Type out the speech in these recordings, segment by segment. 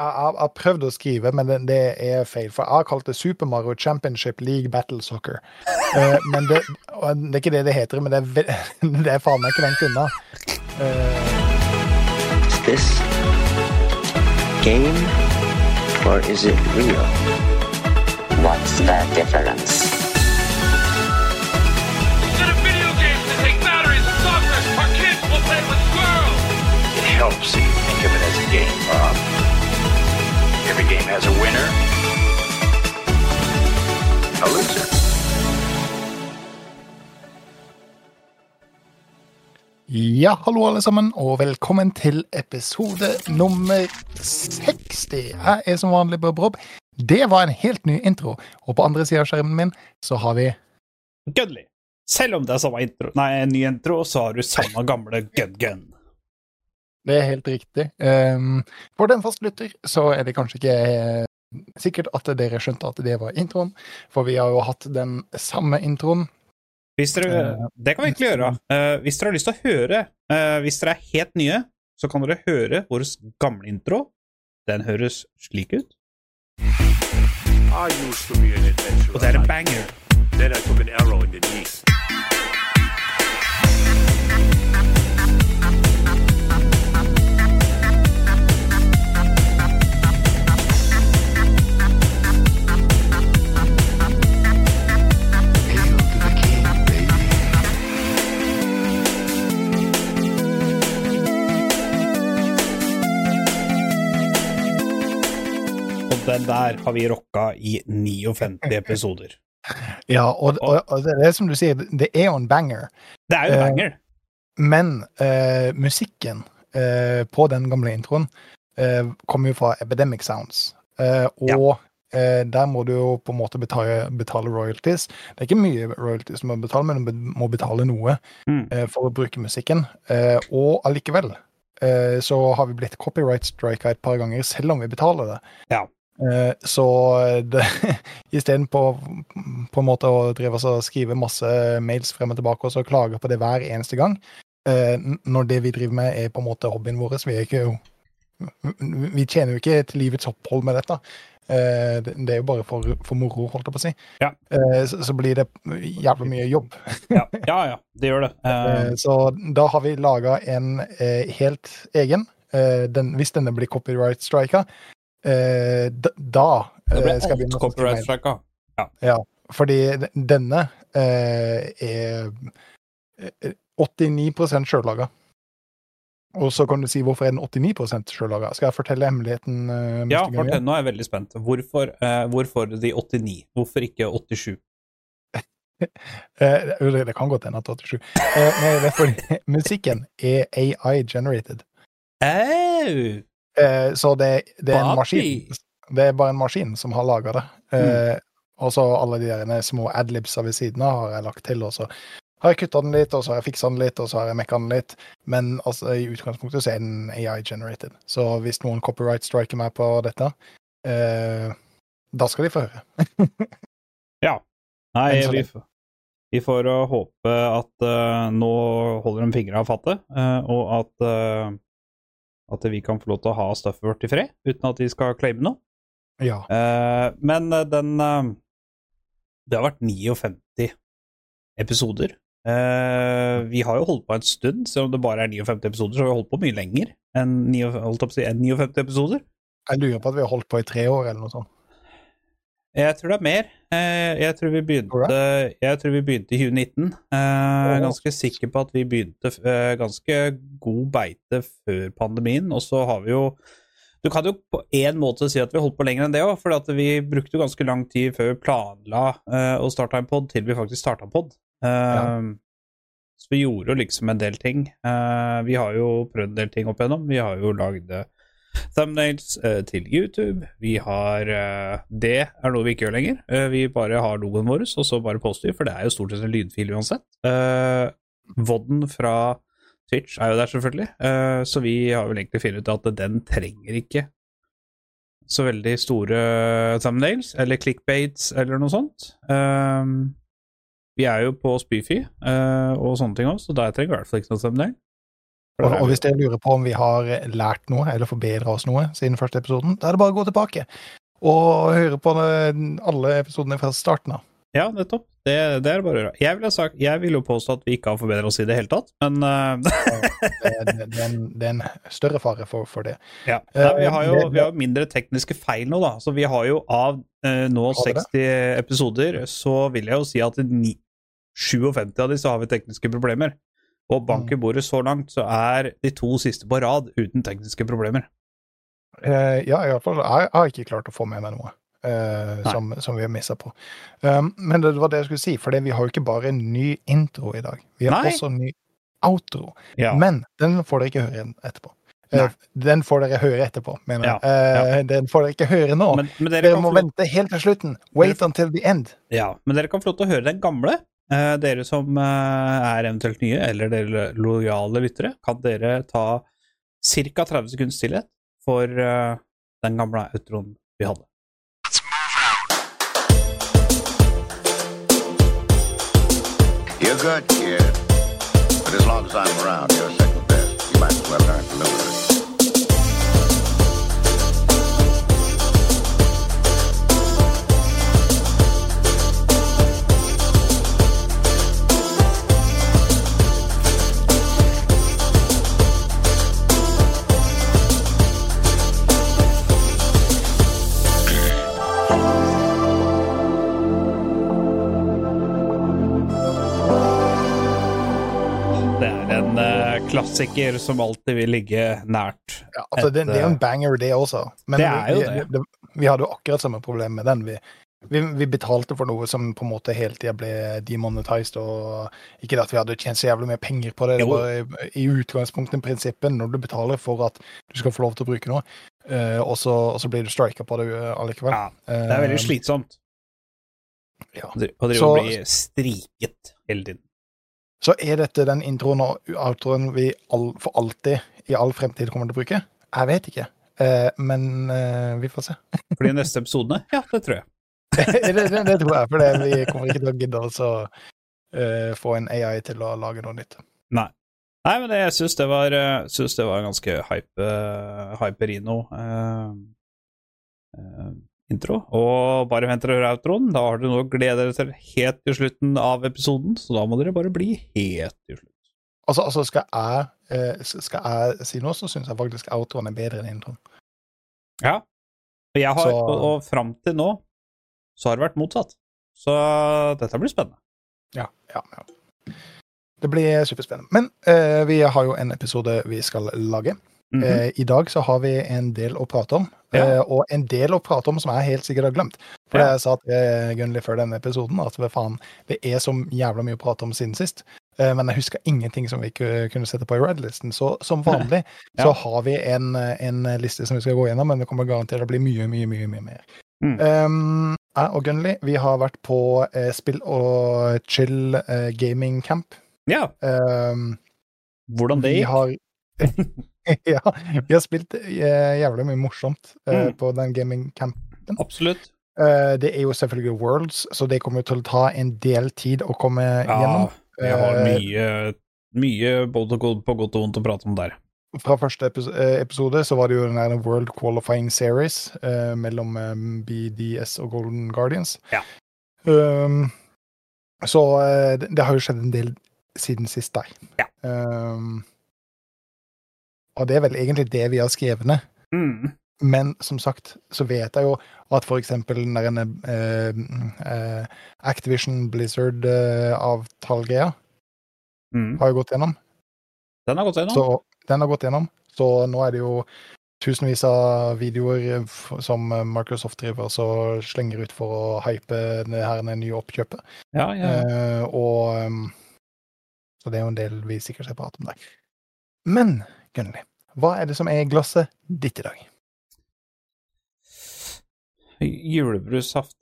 jeg har prøvd å skrive, men det, det, er feil. For jeg har kalt det Super Mario Championship League Battle Soccer. Uh, men det, det, er ikke det det heter, men det er, det er faen meg ikke langt unna. Uh, is this game or is it real? What's the difference? A. Ja, hallo alle sammen, og velkommen til episode nummer 60. Jeg er som vanlig Bob Rob. Det var en helt ny intro, og på andre sida av skjermen min så har vi Gunly. Selv om det er samme intro, nei, en ny intro, så har du samme gamle gun-gun. Det er helt riktig. Um, for den fast lytter, så er det kanskje ikke uh, sikkert at dere skjønte at det var introen, for vi har jo hatt den samme introen. Hvis dere, det kan vi egentlig gjøre. Uh, hvis dere har lyst til å høre, uh, hvis dere er helt nye, så kan dere høre vår gamle intro. Den høres slik ut. Og det er en banger. Then I took an arrow in the knee. Den der har vi rocka i 59 episoder. Ja, og, og, og det er som du sier, det er jo en banger. Det er jo en banger. banger. Men uh, musikken uh, på den gamle introen uh, kommer jo fra Epidemic Sounds. Uh, og uh, der må du jo på en måte betale, betale royalties. Det er ikke mye royalties du må betale, men du må betale noe Mm. uh, for å bruke musikken. Uh, og allikevel uh, så har vi blitt copyright strika et par ganger, selv om vi betaler det. Ja. Eh, Så det, istedenfor på en måte å drive og skrive masse mails frem og tilbake og så klage på det hver eneste gang, eh, når det vi driver med er på en måte hobbyen vår, vi er ikke Vi tjener jo ikke til livets opphold med dette. Eh, Det er jo bare for, for moro, holdt jeg på å si. Ja. Så, så blir det jævlig mye jobb. Ja, ja, ja det gjør det. Eh, Så da har vi laga en helt egen. Den, hvis denne blir copyright strika, eh, da det eh, ble vi alt copyright-tracka. Ja. ja. Fordi denne eh, er eh, 89% sjøllaga. Og så kan du si hvorfor er den 89 sjøllaga. Skal jeg fortelle hemmeligheten? eh, Ja, fortell, nå er jeg veldig spent. Hvorfor, eh, hvorfor de 89? Hvorfor ikke 87? Eh, det kan godt hende at det er 87. Eh, nei, det er fordi musikken er AI-generated. Au! Eh, så det, det er en maskin. Det er bare en maskin som har laga det. Eh, Og så alle de der små adlibsa ved siden av har jeg lagt til. Og så har jeg kutta den litt, og så har jeg fiksa den litt, og så har jeg mekka den litt. Men altså, i utgangspunktet så er den AI-generated. Så hvis noen copyright striker meg på dette, eh, da skal de få høre. ja. Nei, vi, vi får håpe at uh, nå holder de fingra av fattet, uh, og at, uh, at vi kan få lov til å ha stuffet vårt i fred, uten at de skal claime noe. Ja. Uh, men uh, den uh, Det har vært 59 episoder. Uh, vi har jo holdt på en stund, selv om det bare er 59 episoder, så har vi holdt på mye lenger enn 59 holdt jeg på å si, enn 59 episoder. Jeg lurer på at vi har holdt på i tre år, eller noe sånt. Jeg tror det er mer. Eh, Jeg tror vi begynte, jeg tror vi begynte i 2019. Eh, Jeg er ganske sikker på at vi begynte eh, ganske god beite før pandemien, og så har vi jo Du kan jo på en måte si at vi holdt på lenger enn det òg, for vi brukte jo ganske lang tid før vi planla å starte en pod, til vi faktisk starta pod. Ja. Så vi gjorde jo liksom en del ting. Vi har jo prøvd en del ting opp igjennom. Vi har jo lagd thumbnails uh, til YouTube. Vi har uh, Det er noe vi ikke gjør lenger. Uh, vi bare har logoen vår, og så bare poster vi, for det er jo stort sett en lydfil uansett. Uh, Vodden fra Twitch er jo der, selvfølgelig, så vi har vel egentlig funnet ut at den trenger ikke så veldig store thumbnails, eller clickbaits, eller noe sånt. Vi er jo på Spyfy eh, og sånne ting også, så der trenger vi i hvert fall ikke noe thumbnail. Og, og hvis dere lurer på om vi har lært noe eller forbedra oss noe siden første episoden, da er det bare å gå tilbake og høre på alle episodene fra starten av. Ja, nettopp. Det, det er bare å gjøre. Jeg vil, sagt, jeg vil jo påstå at vi ikke har forbedret oss i det hele tatt, men uh... Det, er, det, er, en, det er en større fare for, for det. ja. Eh, Nei, vi har jo vi har mindre tekniske feil nå, da. Så vi har jo av uh, nå Har vi det? 60 episoder, så vil jeg jo si at ni, 57 av disse har vi tekniske problemer. Og bank i Mm. bordet så langt, så er de to siste på rad uten tekniske problemer. Eh, ja, i hvert fall. Jeg har ikke klart å få med meg noe eh, som, som vi har missa på. Um, men det var det jeg skulle si, for vi har jo ikke bare en ny intro i dag. Vi har Nei. også en ny outro. Ja. Men den får dere ikke høre etterpå. Eh, Nei. den får dere høre etterpå, mener jeg. Ja, ja. Den får dere ikke høre nå. men, men dere, dere må vente helt til slutten. Wait until the end. ja, men dere kan få lov til å høre den gamle. Eh, dere som eh, er eventuelt nye, eller dere lojale lyttere, kan dere ta ca. 30 sekunds stillhet for eh, den gamle outroen vi hadde. You're good, kid. But as long as I'm around, you're second best. You might as well learn to live with it. Klassiker som alltid vil ligge nært. Ja, altså, det, det er jo en banger, det også. Men Det er jo vi, det. vi, vi hadde jo akkurat samme problem med den. Vi, vi, vi betalte for noe som på en måte hele tida ble demonetized. og Ikke at vi hadde tjent så jævlig mye penger på det, det var i, i utgangspunktet prinsippet når du betaler for at du skal få lov til å bruke noe, uh, og, så, og så blir du strika på det uh, allikevel. Ja, det er veldig Eh, slitsomt ja. å drive og bli striket hele tiden. Så er dette den introen og outroen vi all, for alltid, i all fremtid, kommer til å bruke? Jeg vet ikke. Eh, men eh, vi får se. For de neste episodene? Ja, det tror jeg. det, det, det tror jeg, for det, vi kommer ikke til å gidde å eh, få en AI til å lage noe nytt. Nei. Nei, men det, jeg syns det var eh, det var ganske hype, uh, hyperino eh, eh, intro. Og bare vent til outroen. Da har dere noe å glede dere til helt til slutten av episoden, så da må dere bare bli helt til slutt. Altså, altså skal, jeg, eh, skal jeg si noe, så syns jeg faktisk outroen er bedre enn introen. Ja. Har, Så- og, og fram til nå så har det vært motsatt. Så dette blir spennende. Ja, ja, ja. Det blir superspennende. Men eh, vi har jo en episode vi skal lage. Eh, I dag så har vi en del å prate om, Ja. eh, og en del å prate om som jeg helt sikkert har glemt. For Ja. jeg sa til Gunnli før denne episoden at faen, det er så jævla mye å prate om siden sist. Eh, men jeg husker ingenting som vi ikke kunne sette på i Red-listen. Så som vanlig Ja. så har vi en, en liste som vi skal gå gjennom, men det kommer garantert å bli mye, mye, mye, mye mer. Mm. Um, jeg og Gunnli vi har vært på eh, spill og chill eh, gaming camp. Ja, Um, hvordan det vi gikk? Ja, vi har spilt eh, jævlig mye morsomt eh, Mm. på den gamingcampen. Absolutt. Eh, det er jo selvfølgelig Worlds, så det kommer til å ta en del tid å komme Ja, gjennom. vi har mye, mye både på godt og vondt å prate om der. Fra første episode så var det jo den World Qualifying Series mellom BDS og Golden Guardians. Ja. Um, så det, det har jo skjedd en del siden sist der. Ja. Um, og det er vel egentlig det vi har skrevet ned. Mm. Men som sagt så vet jeg jo at for eksempel den der eh, eh, Activision Blizzard-avtalegreia Mm. har jo gått gjennom. Den har gått gjennom. Så den har gått gjennom. Så nå er det jo tusenvis av videoer som Microsoft driver og så slenger ut for å hype det her nye oppkjøpet. Ja, ja. Eh, og um, Så det er jo en del vi sikkert skal prate om der. Men Gunnli, hva er det som er i glasset ditt i dag? Julebrussaft.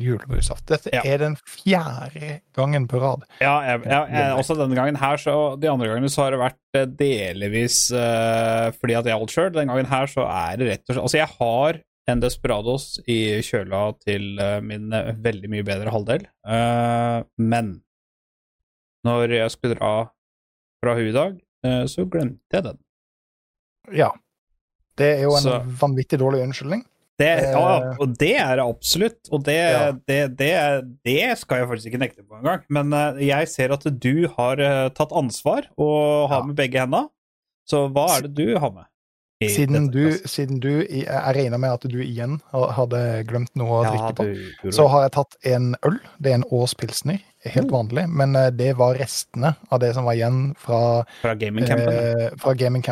Julebrussaft. Dette Ja. er den fjerde gangen på rad. Ja, jeg, jeg, jeg, også denne gangen her, så De andre gangene så har det vært eh, delvis uh, fordi at jeg holdt sjøl. Den gangen her så er det rett og slett Altså, jeg har en Desperados i kjøla til uh, min veldig mye bedre halvdel, men når jeg skulle dra fra hun i dag, så glemte jeg den. Ja. Det er jo en Så- vanvittig dårlig unnskyldning. Det, ja, Eh. og det er det absolutt. Og det, Ja. det, det, skal jeg faktisk ikke nekte på engang. Men eh, jeg ser at du har eh, tatt ansvar og har Ja. med begge henda. Så hva er det du har med? Siden du, siden du Jeg regner med at du igjen hadde glemt noe å Ja, drikke på. du gjorde Så har jeg tatt en øl. Det er en Ås pilsner. Helt Oh. vanlig. Men eh, det var restene av det som var igjen fra, Fra gamingcampen. eh, gaming.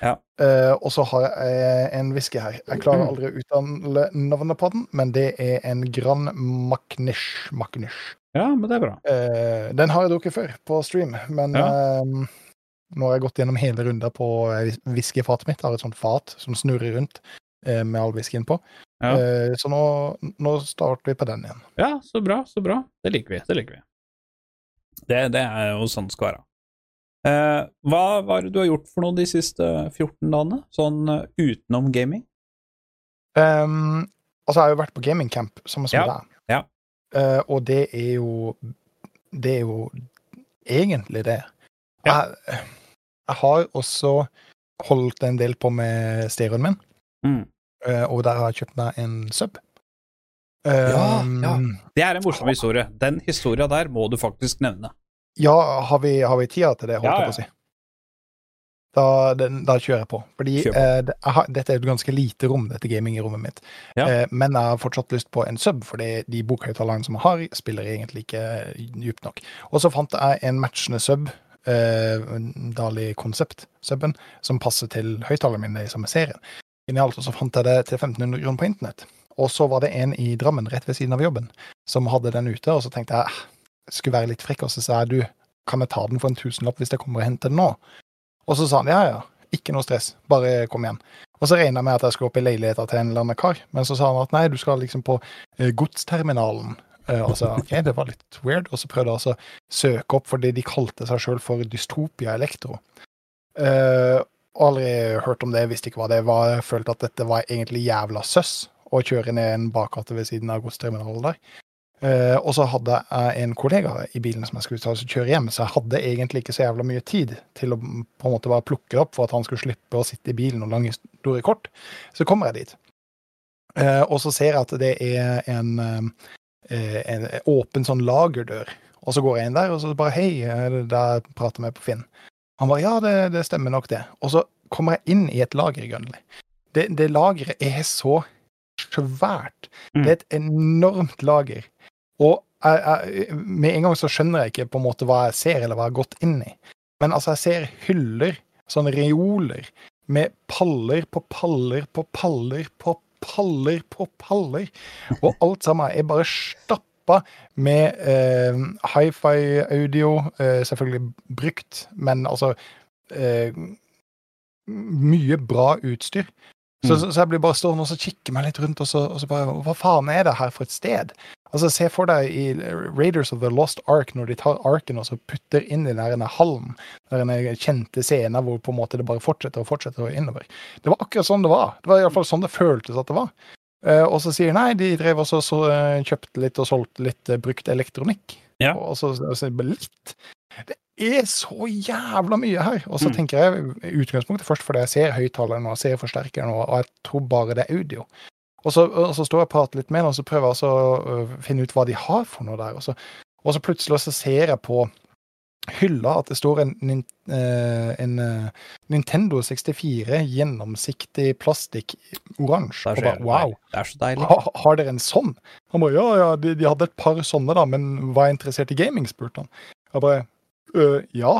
Ja. Eh, og så har jeg en whisky her. Jeg klarer aldri å uttale navnet på den, men det er en Grand Macnish. Macnish. Ja, men det er bra. Eh, den har jeg drukket før, på stream, men Ja. Eh, nå har jeg gått gjennom hele runda på eh, whiskyfatet mitt. Jeg har et sånt fat som snurrer rundt eh, med all whiskyen på. Ja. Eh, så nå, nå starter vi på den igjen. Ja, så bra, så bra. Det liker vi. Det liker vi. Det, det er jo sånn det skal være. Eh, hva var det du har gjort for noe de siste 14 dagene? Sånn eh, utenom gaming? Um, altså, jeg har jo vært på gamingcamp sammen med Ja, deg. ja. Uh, og det er jo Det er jo egentlig det. Ja. Jeg, jeg har også holdt en del på med stereoen min, Mm. eh, og der har jeg kjøpt meg en sub. Ja, ja. Det er en morsom historie. Den historia der må du faktisk nevne. Ja, har vi, har vi tida til det, holdt Ja, jeg ja. på å si. Da, den, da kjører jeg på. Fordi på. eh, det, har, dette er et ganske lite rom, dette gamingrommet mitt. Ja. Eh, men jeg har fortsatt lyst på en sub, fordi de bokhøyttalerne som jeg har, spiller egentlig ikke djupt nok. Og så fant jeg en matchende sub, eh, Dali Concept-suben, som passer til høyttalerne mine i samme serien. Genialt. Og så fant jeg det til 1500 kroner på internett. Og så var det en i Drammen, rett ved siden av jobben, som hadde den ute, og så tenkte jeg "Ah, jeg skulle være litt frekk, og så sa jeg du, kan jeg ta den for en tusenlapp hvis jeg kommer og henter den nå? Og så sa han ja, ja, ikke noe stress, bare kom igjen. Og så regna jeg med at jeg skulle opp i leiligheta til en eller annen kar, men så sa han at nei, du skal liksom på eh, godsterminalen. Eh, og så ok, det var litt weird, og så prøvde jeg å søke opp fordi de kalte seg sjøl for Dystopia Elektro. Uh, aldri hørt om det, visste ikke hva det var, jeg følte at dette var egentlig jævla søss å kjøre ned en bakgate ved siden av godsterminalen der. Uh, og så hadde jeg en kollega i bilen som jeg skulle ta kjøre hjem, så jeg hadde egentlig ikke så jævla mye tid til å på en måte bare plukke det opp for at han skulle slippe å sitte i bilen og lange store kort. Så kommer jeg dit. Uh, og så ser jeg at det er en, en åpen sånn lagerdør. Og så går jeg inn der, og så bare hei, er der prater med på Finn? Han bare ja, det, det stemmer nok det. Og så kommer jeg inn i et lager i Gunnli. Det, det lageret er så svært. Mm. Det er et enormt lager. Og jeg, jeg, med en gang så skjønner jeg ikke på en måte hva jeg ser, eller hva jeg har gått inn i. Men altså, jeg ser hyller, sånne reoler, med paller på paller på paller på paller på paller. Og alt sammen er bare stappa med eh, hifi-audio, eh, selvfølgelig brukt, men altså eh, Mye bra utstyr. Så, Mm. så, så jeg blir bare stående og så kikke meg litt rundt, og så, og så bare Hva faen er det her for et sted? Altså, Se for deg i Raiders of the Lost Ark, når de tar arken og så putter inn i den halmen, hallen. Den kjente scenen hvor på en måte det bare fortsetter og fortsetter og innover. Det var akkurat sånn det var. Det var iallfall sånn det føltes at det var. Eh, og så sier de nei, de drev også så, eh, kjøpte litt og solgte litt eh, brukt elektronikk. Ja. Og så, sier så litt. Det er så jævla mye her. Og så Mm. tenker jeg i utgangspunktet først fordi jeg ser høyttaleren og ser forsterkeren, og, og jeg tror bare det er audio. Og så, og så står jeg og prater litt med dem, og så prøver jeg å øh, finne ut hva de har for noe der. Og så, og så plutselig så ser jeg på hylla at det står en, nin- eh, en eh, Nintendo 64 gjennomsiktig plastikk oransje. Og bare, wow. Det er så deilig. ha, har dere en sånn? Han bare ja, ja, de, de hadde et par sånne, da, men var jeg interessert i gaming? spurte han. Jeg bare «Øh, ja.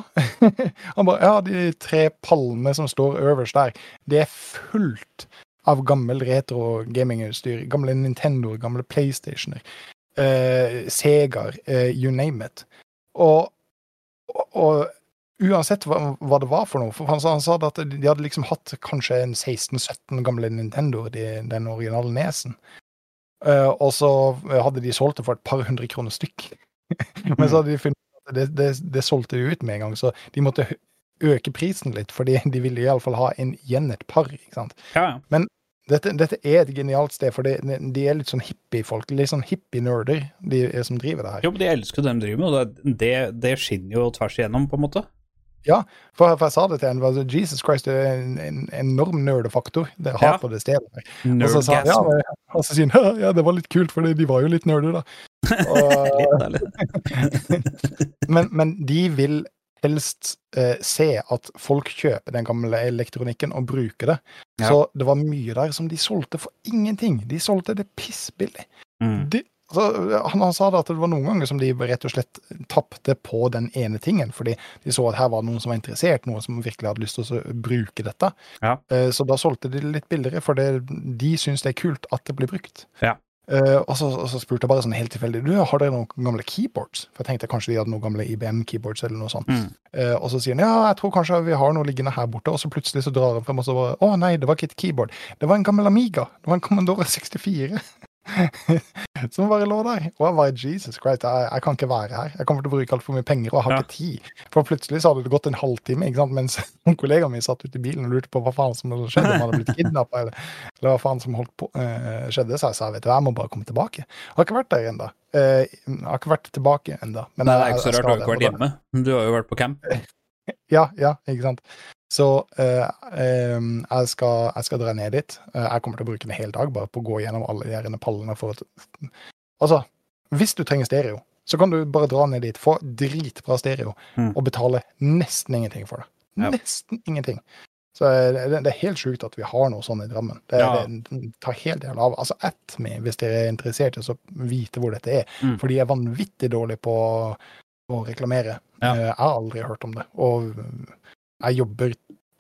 han bare ja, de tre pallene som står øverst der, det er fullt av gammel retro gamingutstyr. Gamle Nintendoer, gamle PlayStationer, eh, Segaer, eh, you name it. Og, og, og uansett hva, hva det var for noe. For han, sa- han sa at de hadde liksom hatt kanskje en 16-17 gamle Nintendoer, de, den originale nesen. Eh, og så hadde de solgt det for et par hundre kroner stykk. Men så hadde de funnet det, det, det solgte de ut med en gang, så de måtte øke prisen litt, fordi de ville iallfall ha en, igjen et par. ikke sant? Ja, Men Dette, dette er et genialt sted, for de, de er litt sånn hippie-folk. Litt sånn hippie-nerder, de som driver det her. Jo, men de elsker det de driver med, og det, det, skinner jo tvers igjennom, på en måte. For, for jeg sa det til henne, altså, Jesus Christ, det er en, en enorm nerdefaktor det har Ja. på det stedet. Og så, sa, han, ja, og så sier han ja, det var litt kult, for de var jo litt nerder, da. Og, Litt, eller? men, men de vil helst eh, se at folk kjøper den gamle elektronikken og bruker det. Ja. Så det var mye der som de solgte for ingenting. De solgte det pissbillig. Mm. De, så, han, han sa det at det var noen ganger som de rett og slett tapte på den ene tingen, fordi de så at her var det noen som var interessert, noen som virkelig hadde lyst til å bruke dette. Ja. Eh, Så da solgte de det litt billigere, for det, de syns det er kult at det blir brukt. Ja. Eh, og, så, og så spurte jeg bare sånn helt tilfeldig du, har dere noen gamle keyboards. For jeg tenkte kanskje de hadde noen gamle IBM-keyboards eller noe sånt. Mm. Uh, og så sier han ja, jeg tror kanskje vi har noe liggende her borte. Og så plutselig så drar han frem og så bare å nei, det var ikke et keyboard. Det var en gammel Amiga. Det var en Commodore 64. som bare lå der. Og jeg bare Jesus Christ, jeg, jeg kan ikke være her. Jeg kommer til å bruke altfor mye penger, og jeg har Ja. ikke tid. For plutselig så hadde det gått en halvtime ikke sant? mens kollegaen min satt ute i bilen og lurte på hva faen som hadde skjedd, om han hadde blitt kidnappa, eller, eller hva faen som holdt på, uh, skjedde. Så jeg sa vet du, jeg må bare komme tilbake. Jeg har ikke vært der ennå. Uh, jeg har ikke vært tilbake ennå. Nei, det er ikke så rart, du har ikke vært hjemme. Du har jo vært på camp. Ja, ja, ikke sant. Så eh, em, jeg, skal, jeg skal dra ned dit. Eh, jeg kommer til å bruke en hel dag bare på å gå gjennom alle de her pallene for at Altså, hvis du trenger stereo, så kan du bare dra ned dit, få dritbra stereo, Mm. og betale nesten ingenting for det. Ja. Nesten ingenting. Så eh, det, det er helt sjukt at vi har noe sånn i Drammen. Det, Ja. det tar helt del av. Altså, ett med, hvis dere er interessert i å vite hvor dette er. Mm. For de er vanvittig dårlige på å reklamere. Ja. Eh, Jeg har aldri hørt om det. Og jeg jobber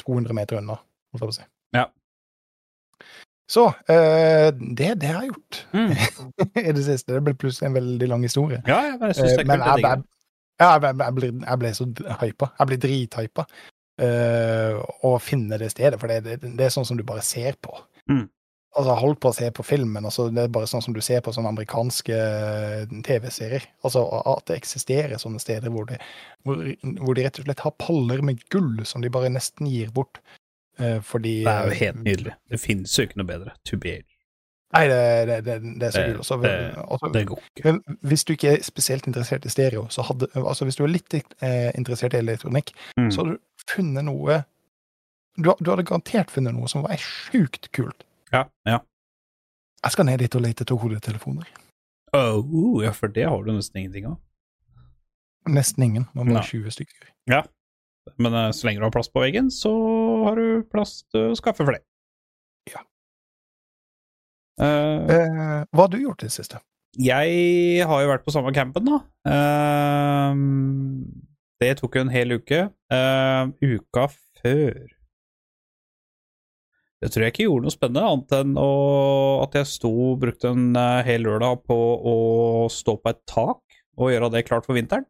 200 meter unna, holdt jeg på å si. Ja. Så eh, det er det jeg har gjort Mm. i det siste. Det ble plutselig en veldig lang historie. Ja, ja, men jeg synes det Eh, er Men kult. jeg, Jeg jeg, jeg, jeg, ble, jeg ble så hypa. Jeg ble drithypa. Uh, å finne det stedet, for det, det, det er sånn som du bare ser på. Mm. Altså, holdt på å se på filmen, altså, det er bare sånn som du ser på sånne amerikanske eh, TV-serier. Altså at det eksisterer sånne steder hvor, det, hvor, hvor de rett og slett har paller med gull som de bare nesten gir bort. eh, fordi Det er jo helt nydelig. Det finnes jo ikke noe bedre. To be. Nei, det, det, det, det er så kult. Også, det- Det går ikke. hvis du ikke er spesielt interessert i stereo, så hadde, altså hvis du er litt eh, interessert i elektronikk, Mm. så hadde du funnet noe du, du hadde garantert funnet noe som var sjukt kult. Ja, ja. Jeg skal ned dit og lete etter hodetelefoner. Oh, ja, for det har du nesten ingenting av. Nesten ingen, Man må ha 20 stykker. Ja. Men uh, så lenge du har plass på veggen, så har du plass til å skaffe flere. Ja. Uh, uh, hva har du gjort i det siste? jeg har jo vært på samme campen, da. Det tok jo en hel uke. Uka før Jeg tror jeg ikke gjorde noe spennende, annet enn å, at jeg sto brukte en eh, hel lørdag på å stå på et tak og gjøre det klart for vinteren.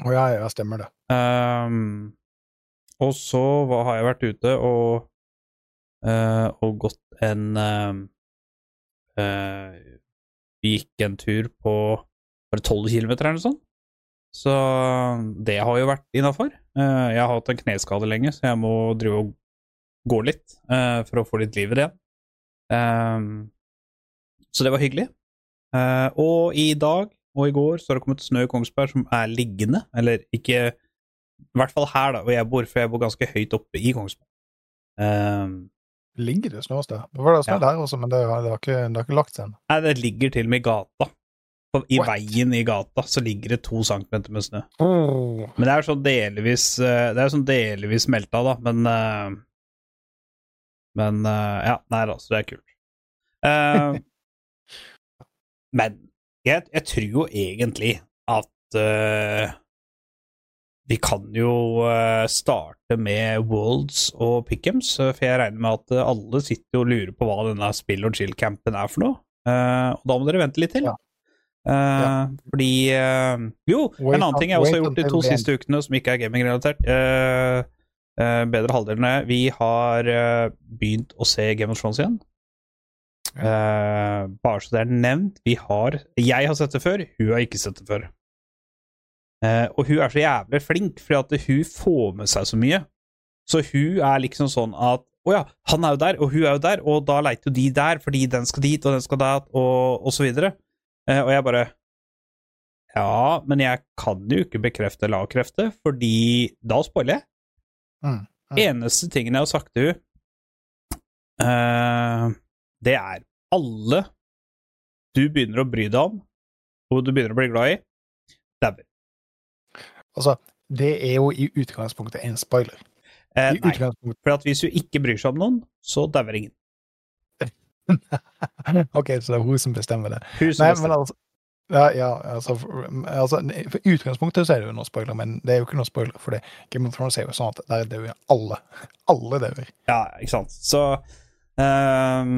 Å ja, ja, stemmer det. Um, og så hva, har jeg vært ute og, uh, og gått en uh, uh, gikk en tur på var det 12 km eller noe sånt. Så det har jo vært innafor. jeg har hatt en kneskade lenge, så jeg må drive og gå litt uh, for å få litt liv i det igjen. Um, så det var hyggelig. Uh, og i dag og i går så har det kommet snø i Kongsberg som er liggende, eller ikke I hvert fall her, da, hvor jeg bor, for jeg bor ganske høyt oppe i Kongsberg. Um, Ligger det snø hos deg? Det var det snø Ja. der også, men det, har- det, har ikke, det har ikke lagt seg ennå. nei, det ligger til og med i gata. På, I What? veien i gata så ligger det to centimeter med snø. Oh. Men det er sånn delvis eh, Det er sånn delvis smelta, da, men eh, Men uh, ja, nei da, så det er kult. Uh, men jeg, jeg tror jo egentlig at uh, vi kan jo starte med Worlds og Pick'ems, eh, for jeg regner med at alle sitter og lurer på hva denne spill og chill-campen er for noe. Og da må dere vente litt til. Ja. Ja. Fordi Jo, Wait en annen ting jeg også har gjort de to siste ukene som ikke er gaming-relatert. eh, bedre halvdelene. Vi har eh, begynt å se Game of Thrones igjen. Eh, bare så det er nevnt. Vi har Jeg har sett det før, hun har ikke sett det før. Eh, og hun er så jævlig flink, fordi at hun får med seg så mye. Så hun er liksom sånn at å ja, han er jo der, og hun er jo der, og da leiter jo de der fordi den skal dit, og den skal dit, og, og så videre. Eh, og jeg bare Ja, men jeg kan jo ikke bekrefte eller avkrefte, fordi da spoiler jeg. Mm, mm. Eneste tingen jeg har sagt til henne, det er alle du begynner å bry deg om, og du begynner å bli glad i, dauer. Altså, det er jo i utgangspunktet en spoiler. Eh, nei, for hvis du ikke bryr seg om noen, så dauer ingen. OK, så det er hun som bestemmer det. Hun som Nei, bestemmer. men altså ja, ja, altså, for, altså For utgangspunktet så er det jo noe spoiler, men det er jo ikke noe spoiler, for det. Game of Thrones er jo sånn at der dør alle. Alle dør. Ja, ikke sant. Så um,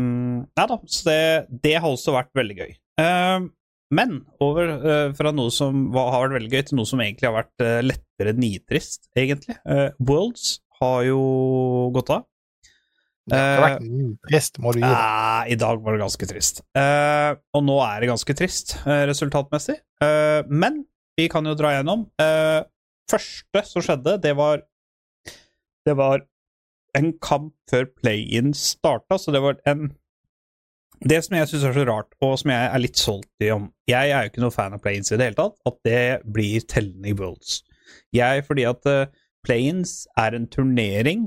Nei da, så det, det har også vært veldig gøy. Um, men over uh, fra noe som var, har vært veldig gøy, til noe som egentlig har vært uh, lettere nitrist, egentlig. Uh, Worlds har jo gått av. Det har Eh, vært trist, må du gi. Ah, I dag var det ganske trist. Eh, og nå er det ganske trist eh, resultatmessig. Eh, men vi kan jo dra gjennom. Eh, første som skjedde, det var Det var en kamp før play-in starta, så det var en Det som jeg syns er så rart, og som jeg er litt solgt i om Jeg er jo ikke noe fan av play-ins i det hele tatt, at det blir tellende i Worlds. Jeg, fordi at uh, play-ins er en turnering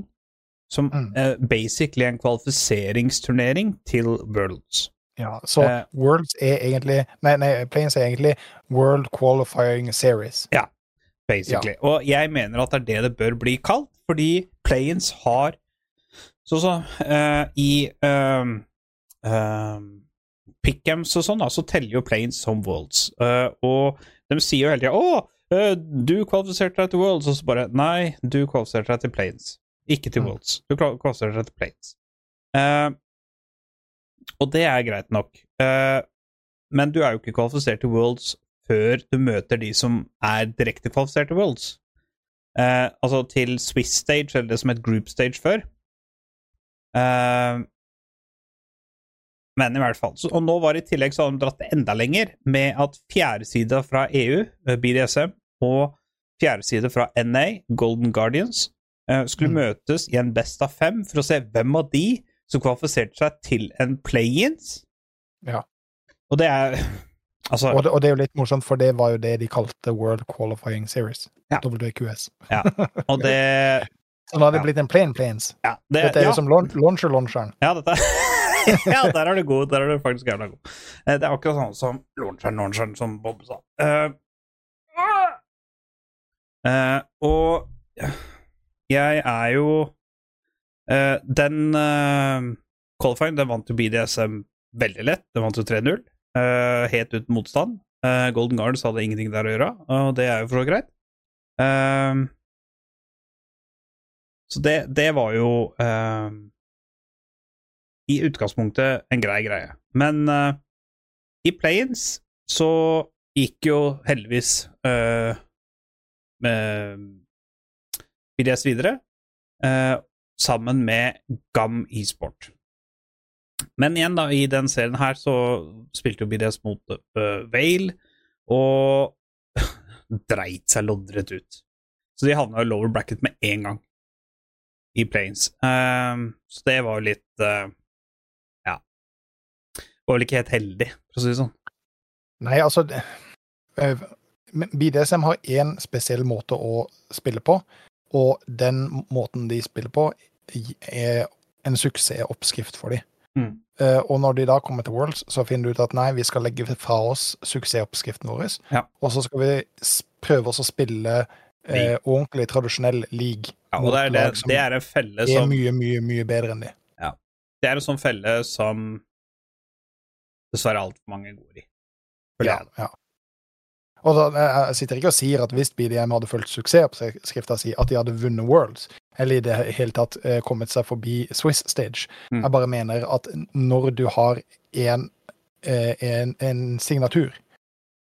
som Mm. eh, basically er en kvalifiseringsturnering til Worlds. Ja, så eh, Worlds er egentlig Nei, nei Planes er egentlig World Qualifying Series. Ja, basically. Og jeg mener at det er det det bør bli kalt, fordi play-ins har Sånn som eh, i um, um, pick'ems og sånn, da, så teller jo play-ins som worlds. Uh, og de sier jo hele tida 'Å, eh, du kvalifiserte deg til worlds', og så bare 'Nei, du kvalifiserte deg til play-ins'. Ikke til Mm. worlds. Du koster deg til play-ins. Eh, og det er greit nok. Uh, men du er jo ikke kvalifisert til worlds før du møter de som er direkte kvalifisert til worlds. Uh, altså til Swiss stage, eller det som het group stage før. Men i hvert fall. Så, og nå var det i tillegg så har de dratt det enda lenger, med at fjerdesida fra EU, BDSM, og fjerdeside fra NA, Golden Guardians, skulle Mm. møtes i en best av fem for å se hvem av de som kvalifiserte seg til en play-ins. Ja. Og det er Altså Og det, og det er jo litt morsomt, for det var jo det de kalte World Qualifying Series. Ja. WQS. Ja. Og det Så nå har det Ja. blitt en Plane Planes. Ja, det, Dette er jo som launcher-launcheren. Ja, dette Ja, der er du god. Der er du faktisk jævla god. Eh, Det er akkurat sånn som launcheren, launcheren, som Bob sa. Uh, uh, og jeg er jo uh, Den uh, qualifying, den vant jo BDSM veldig lett. Den vant jo 3-0. uh, helt uten motstand. Uh, Golden Guards hadde ingenting der å gjøre, og det er jo for så greit. Eh, så det, det var jo eh, i utgangspunktet en grei greie. Men eh, i Plains så gikk jo heldigvis BDS videre, eh, sammen med GAM e-sport. Men igjen, da, i den serien her så spilte jo BDS mot uh, Vale, og dreit seg loddrett ut. Så de havna i lower bracket med en gang i planes. Um, så det var jo litt uh, Ja. Var vel ikke helt heldig, for å si det sånn. Nei, altså BDSM har én spesiell måte å spille på, og den måten de spiller på, er en suksessoppskrift for dem. Mm. Uh, og når de da kommer til Worlds, så finner de ut at nei, vi skal legge fra oss suksessoppskriften vår, Ja. og så skal vi prøve oss å spille uh, ordentlig tradisjonell league. Ja, og det er, det, det er en felle er mye, mye, mye bedre enn de. Det er en sånn felle som dessverre altfor mange går i. Ja, ja. Og da, jeg sitter ikke og sier at hvis BDM hadde fulgt suksessoppskrifta si, at de hadde vunnet Worlds, eller i det hele tatt eh, kommet seg forbi Swiss Stage. Mm. Jeg bare mener at når du har en, eh, en, en signatur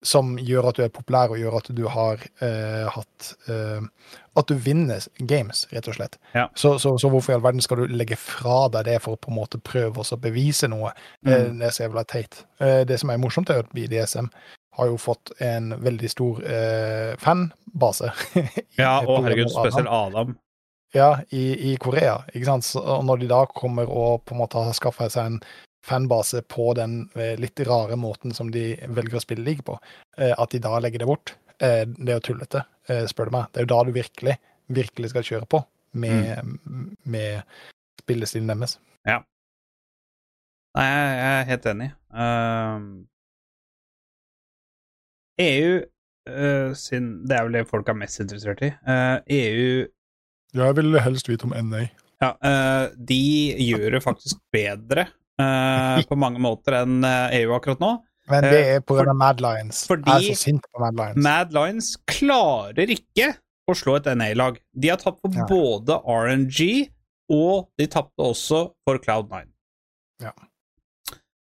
som gjør at du er populær, og gjør at du har eh, hatt eh, At du vinner games, rett og slett. Ja. Så, så, så hvorfor i all verden skal du legge fra deg det for å på en måte prøve å bevise noe? Mm. Det er så jævla teit. Eh, Det som er morsomt, er at BDSM har jo fått en veldig stor eh, fanbase. Ja, og herregud, spesielt Adam. Ja, i, i Korea. ikke sant? Så, og når de da kommer og på en måte har skaffa seg en fanbase på den eh, litt rare måten som de velger å spille league på, eh, at de da legger det bort, eh, det er jo tullete, eh, spør du meg. Det er jo da du virkelig, virkelig skal kjøre på med, med spillestilen deres. Nei, jeg er helt enig. Ehm, EU uh, sin Det er vel det folk er mest interessert i. Uh, EU Jeg vil helst vite om NA. Ja, uh, de gjør det faktisk bedre eh, på mange måter enn eh, EU akkurat nå. Men det Eh, er på grunn for- Mad Lions. fordi- Jeg er så sint på Mad Lions. Mad Lions klarer ikke å slå et NA-lag. De har tapt på Ja. både RNG, og de tapte også for Cloud9. Ja.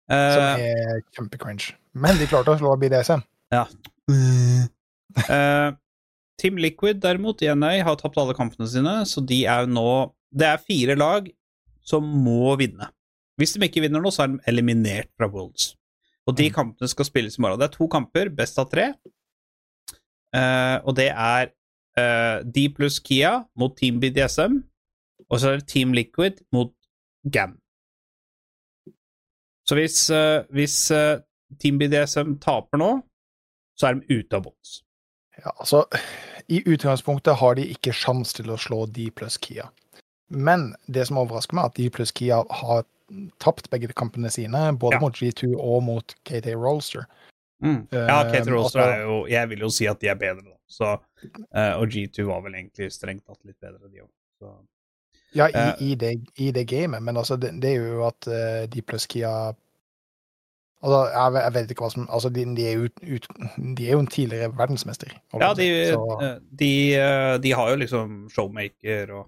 Eh, Som er kjempecringe. Men de klarte å slå BDSM. Eh, Team Liquid derimot i NA har tapt alle kampene sine, så de er nå Det er fire lag som må vinne. Hvis de ikke vinner nå, så er de eliminert fra Worlds. Og de kampene skal spilles i morgen. Det er to kamper, best av tre. Uh, og det er uh, D pluss Kia mot Team BDSM, og så er det Team Liquid mot GAM. Så hvis, uh, hvis eh, Team BDSM taper nå, så er de ute av bånds. Ja, altså, I utgangspunktet har de ikke sjans til å slå de pluss Kia. Men det som overrasker meg, er at de pluss Kia har tapt begge kampene sine, både Ja. mot G2 og mot KT Rolster. Mm. Ja, KT Rolster er jo Jeg vil jo si at de er bedre, da. Så, eh, og G2 var vel egentlig strengt tatt litt bedre, de òg. Ja, i, Eh. i, det, i det gamet, men altså, det, det er jo at D de pluss Kia Altså, jeg, jeg vet ikke hva som Altså, de, de, er jo, ut, de er jo en tidligere verdensmester. Ja, de, eh, de, eh, de har jo liksom Showmaker og,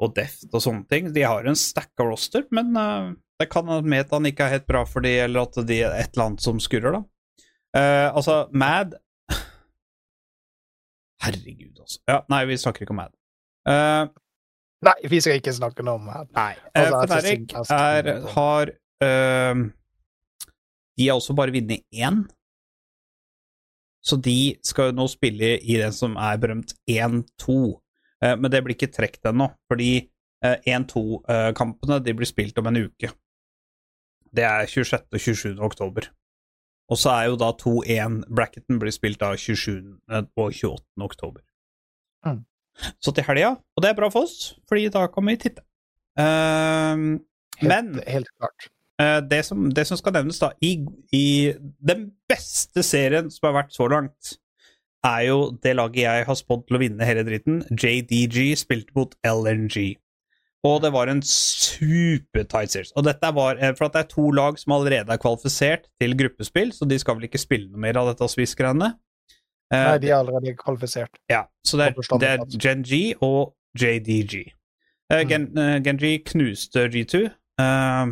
og Deft og sånne ting. De har en stacka roster, men uh, det kan hende metaen ikke er helt bra for de, eller at de er et eller annet som skurrer, da. Uh, altså, Mad Herregud, altså. Ja, nei, vi snakker ikke om Mad. Uh, Nei, vi skal ikke snakke noe om det. Nei. Altså, Fnatic har De har også bare vunnet én. Så de skal jo nå spille i den som er berømt 1-2. Eh, men det blir ikke trukket ennå, fordi eh, 1-2-kampene de blir spilt om en uke. Det er 26. og 27. oktober. Og så er jo da 2-1-bracketen blir spilt da 27. og 28. oktober. Mm. Så til helga, og det er bra for oss, fordi da kan vi titte. Ehm, Helt, men helt klart. Eh, det, som, det som skal nevnes, da, i, i den beste serien som har vært så langt, er jo det laget jeg har spådd til å vinne hele dritten. JDG spilte mot LNG. Og det var en super-tight series. Og dette var, eh, for at det er to lag som allerede er kvalifisert til gruppespill, så de skal vel ikke spille noe mer av dette Swiss-greiene. Eh, Nei, de er allerede kvalifisert. ja, så det er, det er GenG og JDG. Eh, Gen, eh, Gen knuste G2. Eh,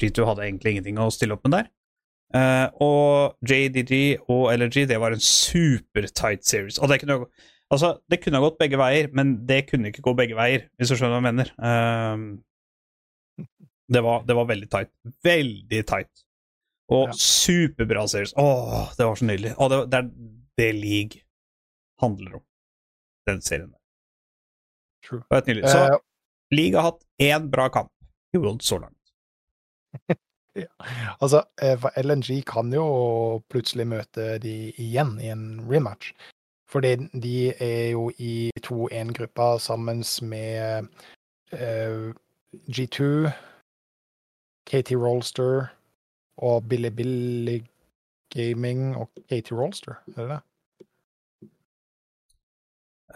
G2 hadde egentlig ingenting å stille opp med der. Uh, og JDG og LRG, det var en super tight series. Og det kunne, altså, det kunne ha gått begge veier, men det kunne ikke gå begge veier, hvis du skjønner hva jeg mener. Eh, det, var, det var veldig tight. Veldig tight. Og Ja. superbra series. Åh, det var så nydelig. Åh, det, det er det league handler om, den serien der. True. Det var helt nydelig. Så Eh, league har hatt én bra kamp i World så langt. Altså, eh, LNG kan jo plutselig møte de igjen i en rematch. Fordi de er jo i 2-1-gruppa sammen med uh, G2, KT Rolster og Billy Billy Gaming og KT Rolster, er det det?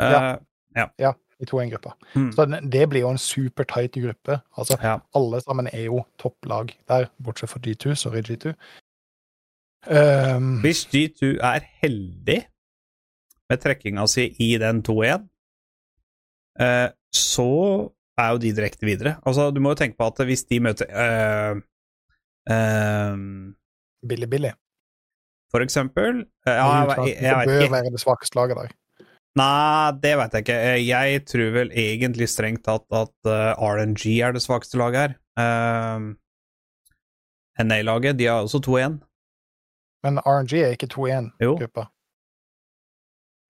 Eh, I 2-1-gruppa. hmm, Så det blir jo en supertight gruppe. Altså, ja. alle sammen er jo topplag der, bortsett fra G2. Sorry, G2. Um, Hvis G2 er heldig med trekkinga si i den 2-1, eh, så er jo de direkte videre. Altså, du må jo tenke på at hvis de møter eh, eh, Billy Billy. For eksempel eh, ja, jeg, jeg, jeg det bør være det svakeste laget der. Nei, det vet jeg ikke. Eh, Jeg tror vel egentlig strengt tatt at eh, RNG er det svakeste laget her. Uh, NA-laget, de har også 2-1. Men RNG er ikke 2-1-gruppa.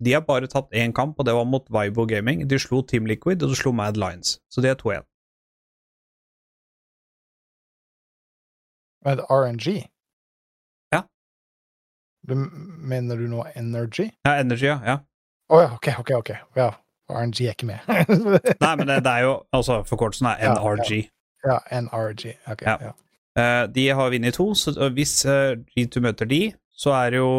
De har bare tatt én kamp, og det var mot Vibo Gaming. De slo Team Liquid, og de slo Mad Lines. Så de er 2-1. Men RNG? Ja. Du, mener du nå Energy? Ja, Energy, ja. ja. Å ja, OK, OK. ok. Ja, RNG er ikke med. Nei, men det, det er jo Altså, forkortelsen er Ja, NRG. ja, NRG. Ok, Ja. ja. Eh, de har vunnet to, så hvis uh, G2 møter de, så er det jo